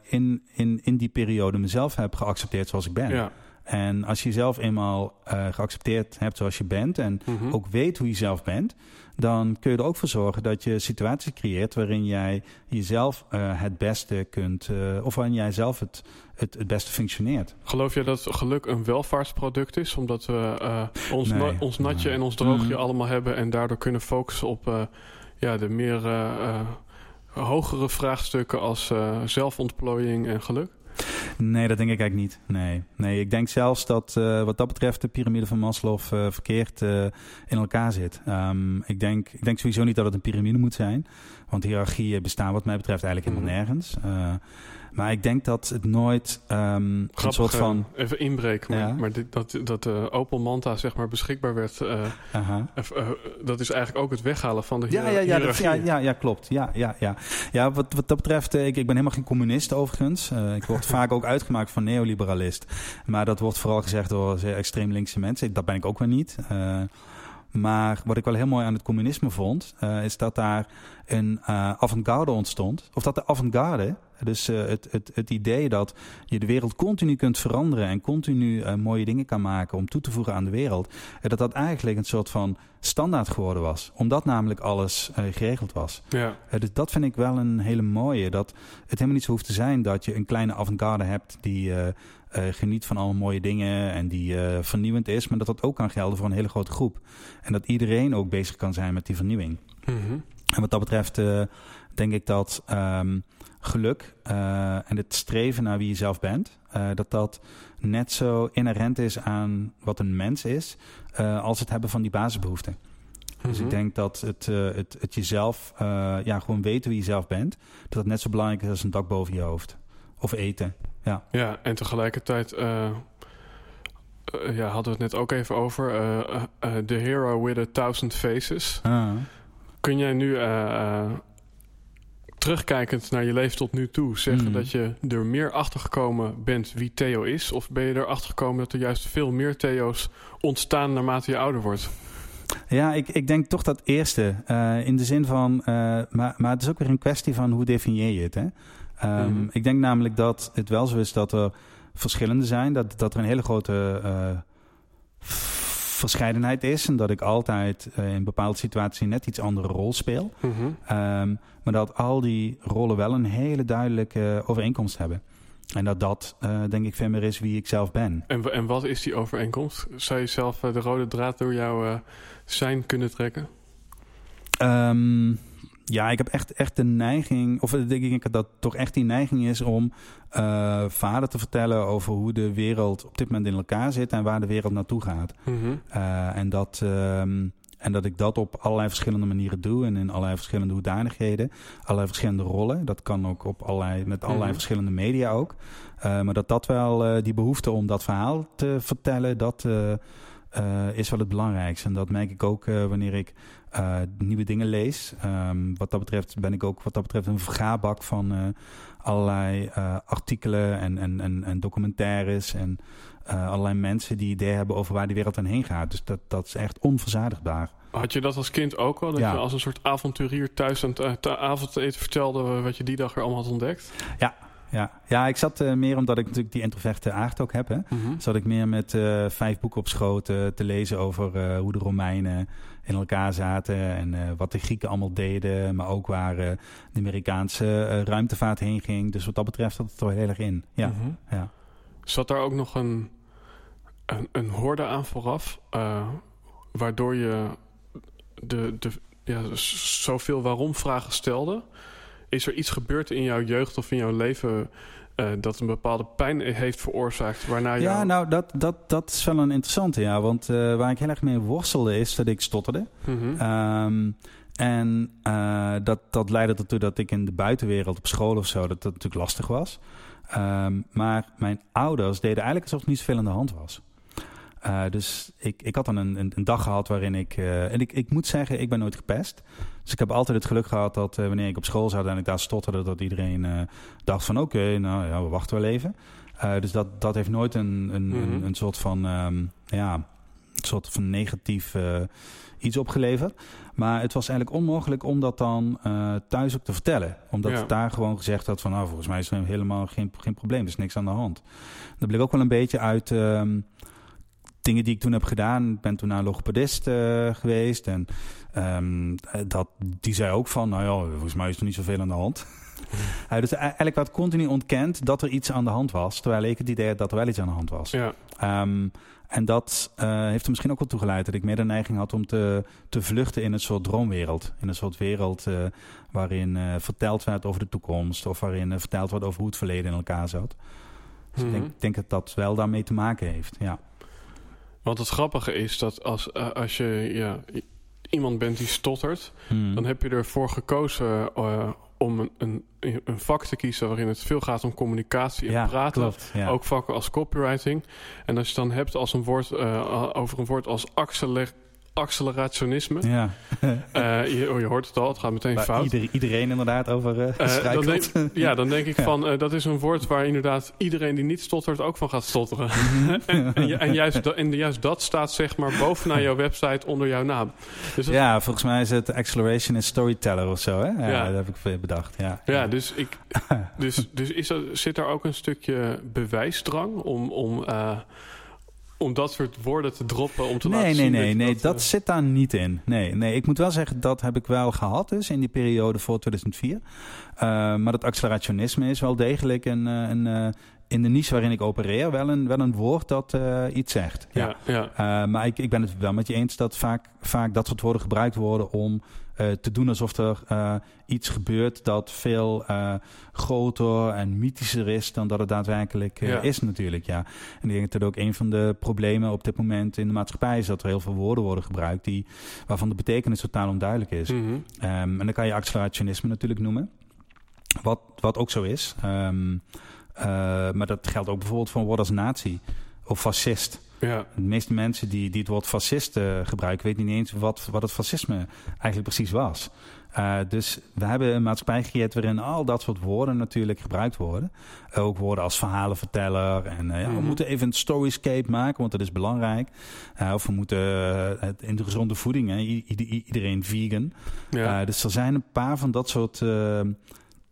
in, in, in die periode mezelf heb geaccepteerd zoals ik ben. Ja. En als je jezelf eenmaal uh, geaccepteerd hebt zoals je bent en mm -hmm. ook weet hoe je zelf bent, dan kun je er ook voor zorgen dat je situaties creëert waarin jij jezelf uh, het beste kunt, uh, of waarin jij zelf het, het, het beste functioneert. Geloof je dat geluk een welvaartsproduct is, omdat we ons, Nee. na, ons natje en ons droogje Mhm. allemaal hebben en daardoor kunnen focussen op ja, de meer hogere vraagstukken als zelfontplooiing en geluk? Nee, dat denk ik eigenlijk niet. Nee, nee ik denk zelfs dat uh, wat dat betreft de piramide van Maslow uh, verkeerd uh, in elkaar zit. Um, ik, denk, ik denk sowieso niet dat het een piramide moet zijn. Want hiërarchieën bestaan wat mij betreft eigenlijk helemaal Mhm. nergens. Maar ik denk dat het nooit um, een soort van... even inbreken, maar, Ja. maar dit, dat, dat uh, Opel Manta zeg maar beschikbaar werd, uh, Aha. dat is eigenlijk ook het weghalen van de Ja, ja, ja, dat, ja, ja, ja, klopt. Ja, ja, ja. ja wat, wat dat betreft, eh, ik, ik ben helemaal geen communist overigens. Eh, ik word vaak ook uitgemaakt voor neoliberalist. Maar dat wordt vooral gezegd door zeer extreem linkse mensen. Dat ben ik ook wel niet. Maar wat ik wel heel mooi aan het communisme vond, eh, is dat daar een eh avant-garde ontstond. Of dat de avant-garde, dus eh, het, het, het idee dat je de wereld continu kunt veranderen en continu mooie dingen kan maken om toe te voegen aan de wereld, dat dat eigenlijk een soort van standaard geworden was. Omdat namelijk alles geregeld was. Ja, dus dat vind ik wel een hele mooie. Dat het helemaal niet zo hoeft te zijn dat je een kleine avant-garde hebt die geniet van alle mooie dingen en die eh, vernieuwend is. Maar dat dat ook kan gelden voor een hele grote groep. En dat iedereen ook bezig kan zijn met die vernieuwing. Mhm. En wat dat betreft eh, denk ik dat ehm, geluk eh, en het streven naar wie je zelf bent, eh, dat dat net zo inherent is aan wat een mens is, eh, als het hebben van die basisbehoeften. Dus Mhm. ik denk dat het, eh, het, het jezelf, eh, ja, gewoon weten wie je zelf bent, dat dat net zo belangrijk is als een dak boven je hoofd. Of eten. Ja. Ja, en tegelijkertijd eh, eh, ja, hadden we het net ook even over. eh, The Hero with a Thousand Faces. Ah. Kun jij nu, terugkijkend naar je leven tot nu toe, zeggen Mhm. dat je er meer achter gekomen bent wie Theo is? Of ben je erachter gekomen dat er juist veel meer Theo's ontstaan naarmate je ouder wordt? Ja, ik, ik denk toch dat eerste. in de zin van. maar, maar het is ook weer een kwestie van hoe definieer je het. Hè? Ehm, Mhm. Ik denk namelijk dat het wel zo is dat er verschillende zijn. Dat, dat er een hele grote eh, verscheidenheid is. En dat ik altijd eh, in bepaalde situaties net iets andere rol speel. Mhm. Ehm, maar dat al die rollen wel een hele duidelijke overeenkomst hebben. En dat dat, eh, denk ik, veel meer is wie ik zelf ben. En, en wat is die overeenkomst? Zou je zelf de rode draad door jouw zijn kunnen trekken? Ehm, ja, ik heb echt, echt de neiging, of ik denk dat dat toch echt die neiging is om eh vader te vertellen over hoe de wereld op dit moment in elkaar zit en waar de wereld naartoe gaat. Mhm. Eh, en, dat, ehm, en dat ik dat op allerlei verschillende manieren doe en in allerlei verschillende hoedanigheden, allerlei verschillende rollen. Dat kan ook op allerlei, met allerlei Mhm. verschillende media ook. Eh, maar dat dat wel die behoefte om dat verhaal te vertellen, dat, is wel het belangrijkste. En dat merk ik ook wanneer ik nieuwe dingen lees. Ehm, wat dat betreft ben ik ook wat dat betreft een vergaarbak van allerlei artikelen en, en, en, en documentaires en allerlei mensen die ideeën hebben over waar die wereld aan heen gaat. Dus dat, dat is echt onverzadigbaar. Had je dat als kind ook al? Dat je als een soort avonturier thuis aan het avondeten vertelde wat je die dag er allemaal had ontdekt? Ja, ja. ja ik zat uh, meer omdat ik natuurlijk die introverte aard ook heb. Hè, mm Zat ik meer met uh, vijf boeken op schoot te lezen over hoe de Romeinen in elkaar zaten. En wat de Grieken allemaal deden. Maar ook waar de Amerikaanse ruimtevaart heen ging. Dus wat dat betreft zat het er heel erg in. Ja, mm -hmm. ja. Zat daar ook nog een, een, een horde aan vooraf? waardoor je de, de, ja, zoveel waarom-vragen stelde. Is er iets gebeurd in jouw jeugd of in jouw leven uh, dat een bepaalde pijn heeft veroorzaakt? Waarna ja, nou, dat, dat, dat is wel een interessante, ja. Want uh, waar ik heel erg mee worstelde is dat ik stotterde. Mm -hmm. um, en uh, dat, dat leidde ertoe dat ik in de buitenwereld op school of zo, dat dat natuurlijk lastig was. Um, maar mijn ouders deden eigenlijk alsof er niet zoveel aan de hand was. Uh, dus ik, ik had dan een, een, een dag gehad waarin ik... Uh, en ik, ik moet zeggen, ik ben nooit gepest. Dus ik heb altijd het geluk gehad dat uh, wanneer ik op school zat en ik daar stotterde... dat iedereen dacht van oké, okay, nou ja, we wachten wel even. dus dat, dat heeft nooit een, een, mm -hmm. een, een, soort van... Um, ja, een soort van negatief iets opgeleverd. Maar het was eigenlijk onmogelijk om dat dan thuis ook te vertellen. Omdat ja. het daar gewoon gezegd had van... nou, volgens mij is er helemaal geen, geen probleem, er is niks aan de hand. Dat bleek ook wel een beetje uit... Um, dingen die ik toen heb gedaan. Ik ben toen naar een logopedist uh, geweest. En um, dat, die zei ook van, nou ja, volgens mij is er niet zoveel aan de hand. Uh, dus eigenlijk werd continu ontkend dat er iets aan de hand was. Terwijl ik het idee had dat er wel iets aan de hand was. Ja. Um, en dat uh, heeft er misschien ook wel toegeleid dat ik meer de neiging had om te, te vluchten in een soort droomwereld. In een soort wereld uh, waarin uh, verteld werd over de toekomst. Of waarin verteld werd over hoe het verleden in elkaar zat. Dus mm -hmm. ik denk, denk dat dat wel daarmee te maken heeft, ja. Want het grappige is dat als, uh, als je ja, iemand bent die stottert, hmm. dan heb je ervoor gekozen uh, om een, een, een, vak te kiezen waarin het veel gaat om communicatie en ja, praten. Klopt, ja. Ook vakken als copywriting. En als je dan hebt als een woord, uh, over een woord als accelerationisme. Ja. uh, je, oh, je, hoort het al, het gaat meteen waar fout. Ieder, iedereen inderdaad over uh, dan denk, Ja, dan denk ik van, dat is een woord waar inderdaad iedereen die niet stottert ook van gaat stotteren. Mhm. en, en, en, juist, en juist dat staat zeg maar bovenaan jouw website onder jouw naam. Dus dat... Ja, volgens mij is het Acceleration is Storyteller of zo, hè? Ja, ja. dat heb ik bedacht, ja. Ja, dus, ik, dus, dus is er, zit er ook een stukje bewijsdrang om... om om dat soort woorden te droppen om te nee, laten nee, zien nee, dat nee, dat, dat zit daar niet in. Nee, nee, ik moet wel zeggen dat heb ik wel gehad dus in die periode voor 2004. Uh, maar dat accelerationisme is wel degelijk een, een, een in de niche waarin ik opereer wel een, wel een woord dat uh, iets zegt. Ja, ja. ja. Uh, maar ik, ik ben het wel met je eens dat vaak, vaak dat soort woorden gebruikt worden om uh, te doen alsof er iets gebeurt dat veel groter en mythischer is dan dat het daadwerkelijk ja. is natuurlijk. Ja. En ik denk dat ook een van de problemen op dit moment in de maatschappij is dat er heel veel woorden worden gebruikt die, waarvan de betekenis totaal onduidelijk is. Mm -hmm. um, en dan kan je accelerationisme natuurlijk noemen. Wat, wat ook zo is. Um, uh, maar dat geldt ook bijvoorbeeld voor een woord als nazi of fascist. Ja. De meeste mensen die, die het woord fascist uh, gebruiken, weten niet eens wat, wat het fascisme eigenlijk precies was. Uh, dus we hebben een maatschappij gecreëerd waarin al dat soort woorden natuurlijk gebruikt worden. ook woorden als verhalenverteller. En ja, mm -hmm. we mhm. moeten even een storyscape maken, want dat is belangrijk. of we moeten in de gezonde voeding, hè, iedereen vegan. Ja. dus er zijn een paar van dat soort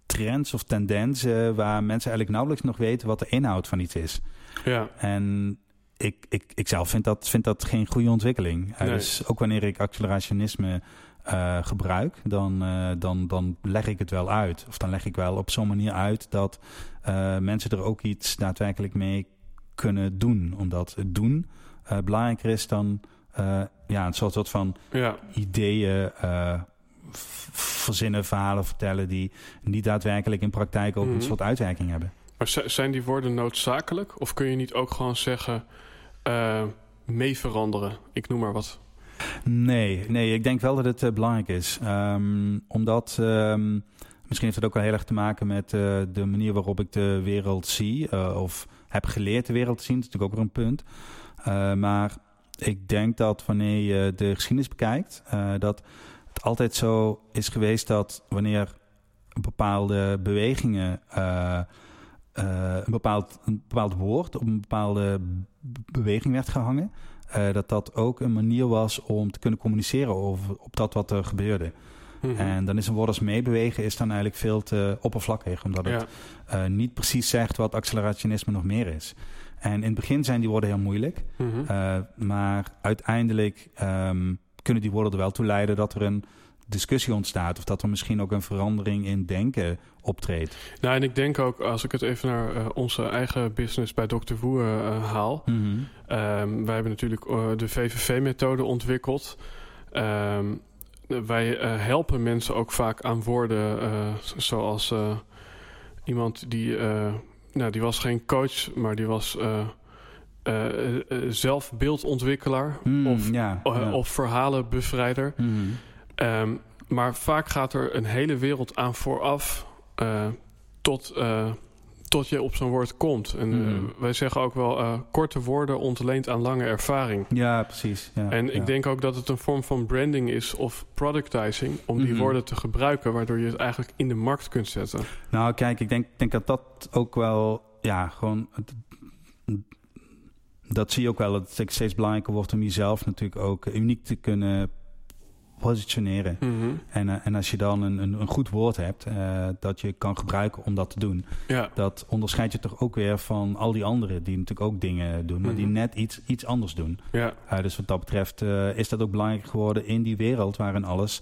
trends of tendensen waar mensen eigenlijk nauwelijks nog weten wat de inhoud van iets is. Ja. En ik, ik, ik zelf vind dat, vind dat geen goede ontwikkeling. Nee. Dus ook wanneer ik accelerationisme uh, gebruik, dan, uh, dan, dan leg ik het wel uit. Of dan leg ik wel op zo'n manier uit dat uh, mensen er ook iets daadwerkelijk mee kunnen doen. Omdat het doen belangrijker is dan ja, een soort van ja. ideeën verzinnen, verhalen vertellen die niet daadwerkelijk in praktijk ook mm -hmm. een mhm. soort uitwerking hebben. Maar zijn die woorden noodzakelijk? Of kun je niet ook gewoon zeggen uh, mee veranderen? Ik noem maar wat. Nee, nee, ik denk wel dat het uh, belangrijk is. Um, omdat um, misschien heeft het ook wel heel erg te maken met uh, de manier waarop ik de wereld zie. of heb geleerd de wereld te zien. Dat is natuurlijk ook weer een punt. maar ik denk dat wanneer je de geschiedenis bekijkt, dat het altijd zo is geweest dat wanneer bepaalde bewegingen een, bepaald, een bepaald woord op een bepaalde beweging werd gehangen, dat dat ook een manier was om te kunnen communiceren over op dat wat er gebeurde. Mhm. En dan is een woord als meebewegen is dan eigenlijk veel te oppervlakkig, omdat het uh, niet precies zegt wat accelerationisme nog meer is. En in het begin zijn die woorden heel moeilijk, mhm. maar uiteindelijk um, kunnen die woorden er wel toe leiden dat er een discussie ontstaat. Of dat er misschien ook een verandering in denken optreedt. Nou, en ik denk ook, als ik het even naar uh, onze eigen business bij Dr. Woe uh, haal. Mm -hmm. um, wij hebben natuurlijk uh, de VVV-methode ontwikkeld. Um, wij uh, helpen mensen ook vaak aan woorden uh, zoals uh, iemand die, nou, die was geen coach, maar die was zelf beeldontwikkelaar mm, of, ja, ja. of verhalenbevrijder. Mm. Um, maar vaak gaat er een hele wereld aan vooraf tot tot je op zo'n woord komt. En mm. wij zeggen ook wel, uh, korte woorden ontleend aan lange ervaring. Ja, precies. Ja, en ik denk ook dat het een vorm van branding is of productizing... om die mhm. woorden te gebruiken, waardoor je het eigenlijk in de markt kunt zetten. Nou, kijk, ik denk, denk dat dat ook wel, ja, gewoon... Dat zie je ook wel, dat het steeds belangrijker wordt om jezelf natuurlijk ook uniek te kunnen positioneren. Mhm. en, uh, en als je dan een, een, een goed woord hebt uh, dat je kan gebruiken om dat te doen, ja. dat onderscheidt je toch ook weer van al die anderen die natuurlijk ook dingen doen, maar die mhm. net iets, iets anders doen. Ja. Uh, dus wat dat betreft is dat ook belangrijk geworden in die wereld waarin alles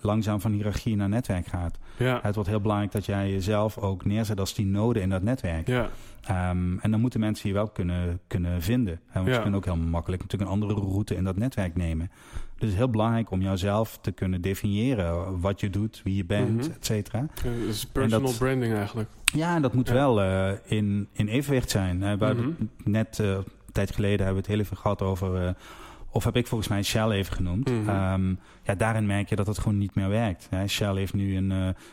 langzaam van hiërarchie naar netwerk gaat. Ja. Het wordt heel belangrijk dat jij jezelf ook neerzet als die node in dat netwerk. Ja. Um, en dan moeten mensen je wel kunnen, kunnen vinden. Want ja. ze kunnen ook heel makkelijk natuurlijk een andere route in dat netwerk nemen. Dus het is heel belangrijk om jouzelf te kunnen definiëren. Wat je doet, wie je bent, mm et cetera. Is personal branding eigenlijk. Ja, en dat moet wel uh, in, in evenwicht zijn. Uh, we mm net uh, een tijd geleden hebben we het heel even gehad over of heb ik volgens mij Shell even genoemd. Mm -hmm. ja, daarin merk je dat het gewoon niet meer werkt. Shell heeft nu een,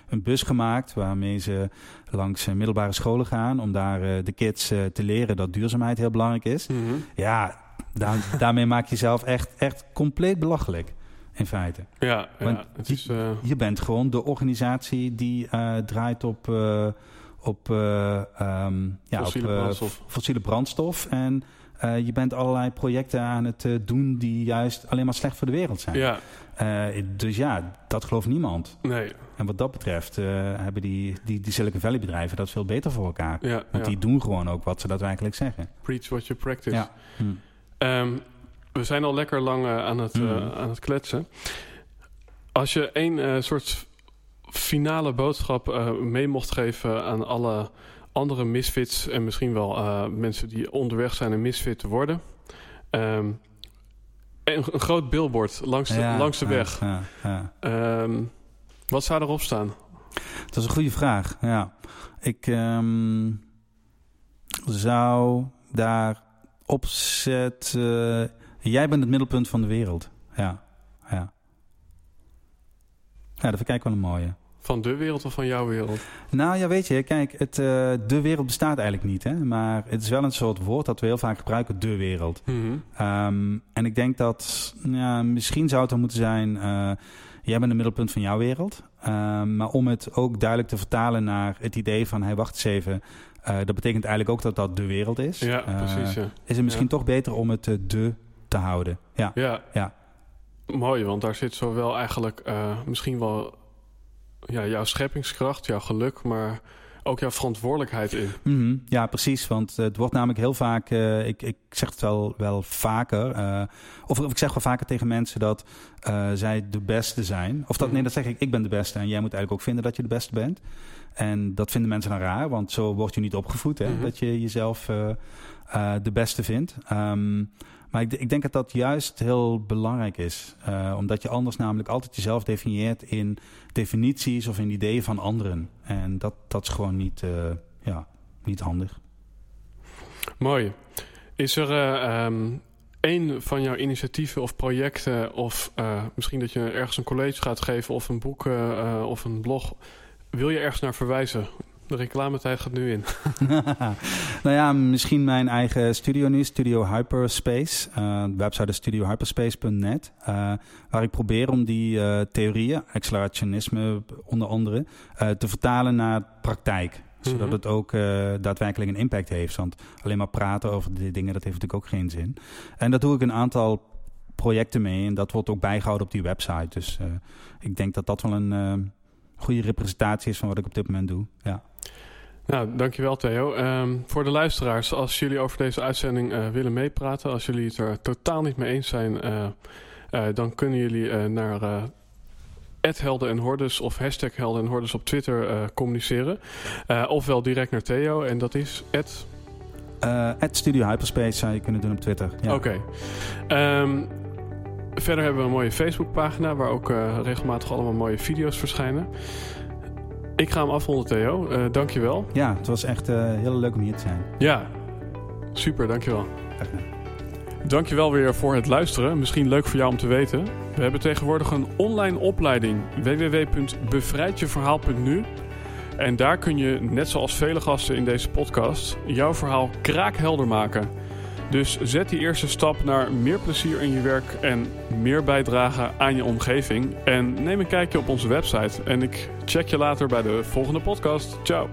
een bus gemaakt waarmee ze langs middelbare scholen gaan... om daar de kids te leren dat duurzaamheid heel belangrijk is. Ja, daar, daarmee maak je jezelf echt, echt compleet belachelijk. In feite. Ja, ja het is, je, je, bent gewoon de organisatie die draait op, op, um, ja, fossiele, op brandstof. fossiele brandstof. En uh, je bent allerlei projecten aan het uh, doen die juist alleen maar slecht voor de wereld zijn. Ja. Uh, dus ja, dat gelooft niemand. Nee. En wat dat betreft hebben die, die, die Silicon Valley bedrijven dat veel beter voor elkaar. Ja, Want ja. die doen gewoon ook wat ze daadwerkelijk zeggen. Preach what you practice. Ja. Hm. Um, we zijn al lekker lang aan, het, hm. aan het kletsen. Als je één soort finale boodschap mee mocht geven aan alle andere misfits en misschien wel mensen die onderweg zijn een misfit te worden. Um, een, een, groot billboard langs de, ja, langs de weg. Ja, um, wat zou erop staan? Dat is een goede vraag. Ja, ik um, zou daar opzetten. Jij bent het middelpunt van de wereld. Ja, ja. Ja, dat vind ik wel een mooie. Van de wereld of van jouw wereld? Nou ja, weet je, kijk, het, uh, de wereld bestaat eigenlijk niet. Hè? Maar het is wel een soort woord dat we heel vaak gebruiken, de wereld. Mm -hmm. um, en ik denk dat, ja, misschien zou het dan moeten zijn... Uh, jij bent het middelpunt van jouw wereld. Um, maar om het ook duidelijk te vertalen naar het idee van... hey, wacht eens even, uh, dat betekent eigenlijk ook dat dat de wereld is. Ja, precies. Ja. Is het misschien ja. toch beter om het de te houden? Ja. ja. ja. Mooi, want daar zit zowel eigenlijk misschien wel ja, jouw scheppingskracht, jouw geluk, maar ook jouw verantwoordelijkheid in. Mm -hmm. Ja, precies. Want het wordt namelijk heel vaak, uh, ik, ik zeg het wel, wel vaker, uh, of, of, ik zeg wel vaker tegen mensen dat uh, zij de beste zijn. Of dat, nee, dat zeg ik, ik ben de beste en jij moet eigenlijk ook vinden dat je de beste bent. En dat vinden mensen dan raar, want zo word je niet opgevoed, hè, mm -hmm. dat je jezelf de beste vindt. Um, maar ik, ik, denk dat dat juist heel belangrijk is. Uh, omdat je anders namelijk altijd jezelf definieert in definities of in ideeën van anderen. En dat, dat is gewoon niet, ja, niet handig. Mooi. Is er um, één van jouw initiatieven of projecten... of misschien dat je ergens een college gaat geven of een boek of een blog... wil je ergens naar verwijzen? De reclametijd gaat nu in. nou ja, misschien mijn eigen studio nu, Studio Hyperspace. Uh, website is studiohyperspace.net. Uh, waar ik probeer om die uh, theorieën, accelerationisme onder andere, te vertalen naar praktijk zodat mhm. het ook daadwerkelijk een impact heeft. Want alleen maar praten over die dingen, dat heeft natuurlijk ook geen zin. En dat doe ik een aantal projecten mee. En dat wordt ook bijgehouden op die website. Dus ik denk dat dat wel een goede representatie is van wat ik op dit moment doe. Ja. Nou, dankjewel Theo. Um, voor de luisteraars, als jullie over deze uitzending uh, willen meepraten, als jullie het er totaal niet mee eens zijn, uh, uh, dan kunnen jullie naar Helden en Hordes of hashtag Helden en Hordes op Twitter communiceren. ofwel direct naar Theo en dat is at... Studio Hyperspace zou je kunnen doen op Twitter. Ja. Oké. Okay. Um, verder hebben we een mooie Facebookpagina waar ook regelmatig allemaal mooie video's verschijnen. Ik ga hem afronden, Theo. Uh, dankjewel. Ja, het was echt uh, heel leuk om hier te zijn. Ja, super, dankjewel. Dag Dankjewel weer voor het luisteren. Misschien leuk voor jou om te weten. We hebben tegenwoordig een online opleiding www.bevrijdjeverhaal.nu. En daar kun je, net zoals vele gasten in deze podcast, jouw verhaal kraakhelder maken. Dus zet die eerste stap naar meer plezier in je werk en meer bijdragen aan je omgeving. En neem een kijkje op onze website. En ik check je later bij de volgende podcast. Ciao.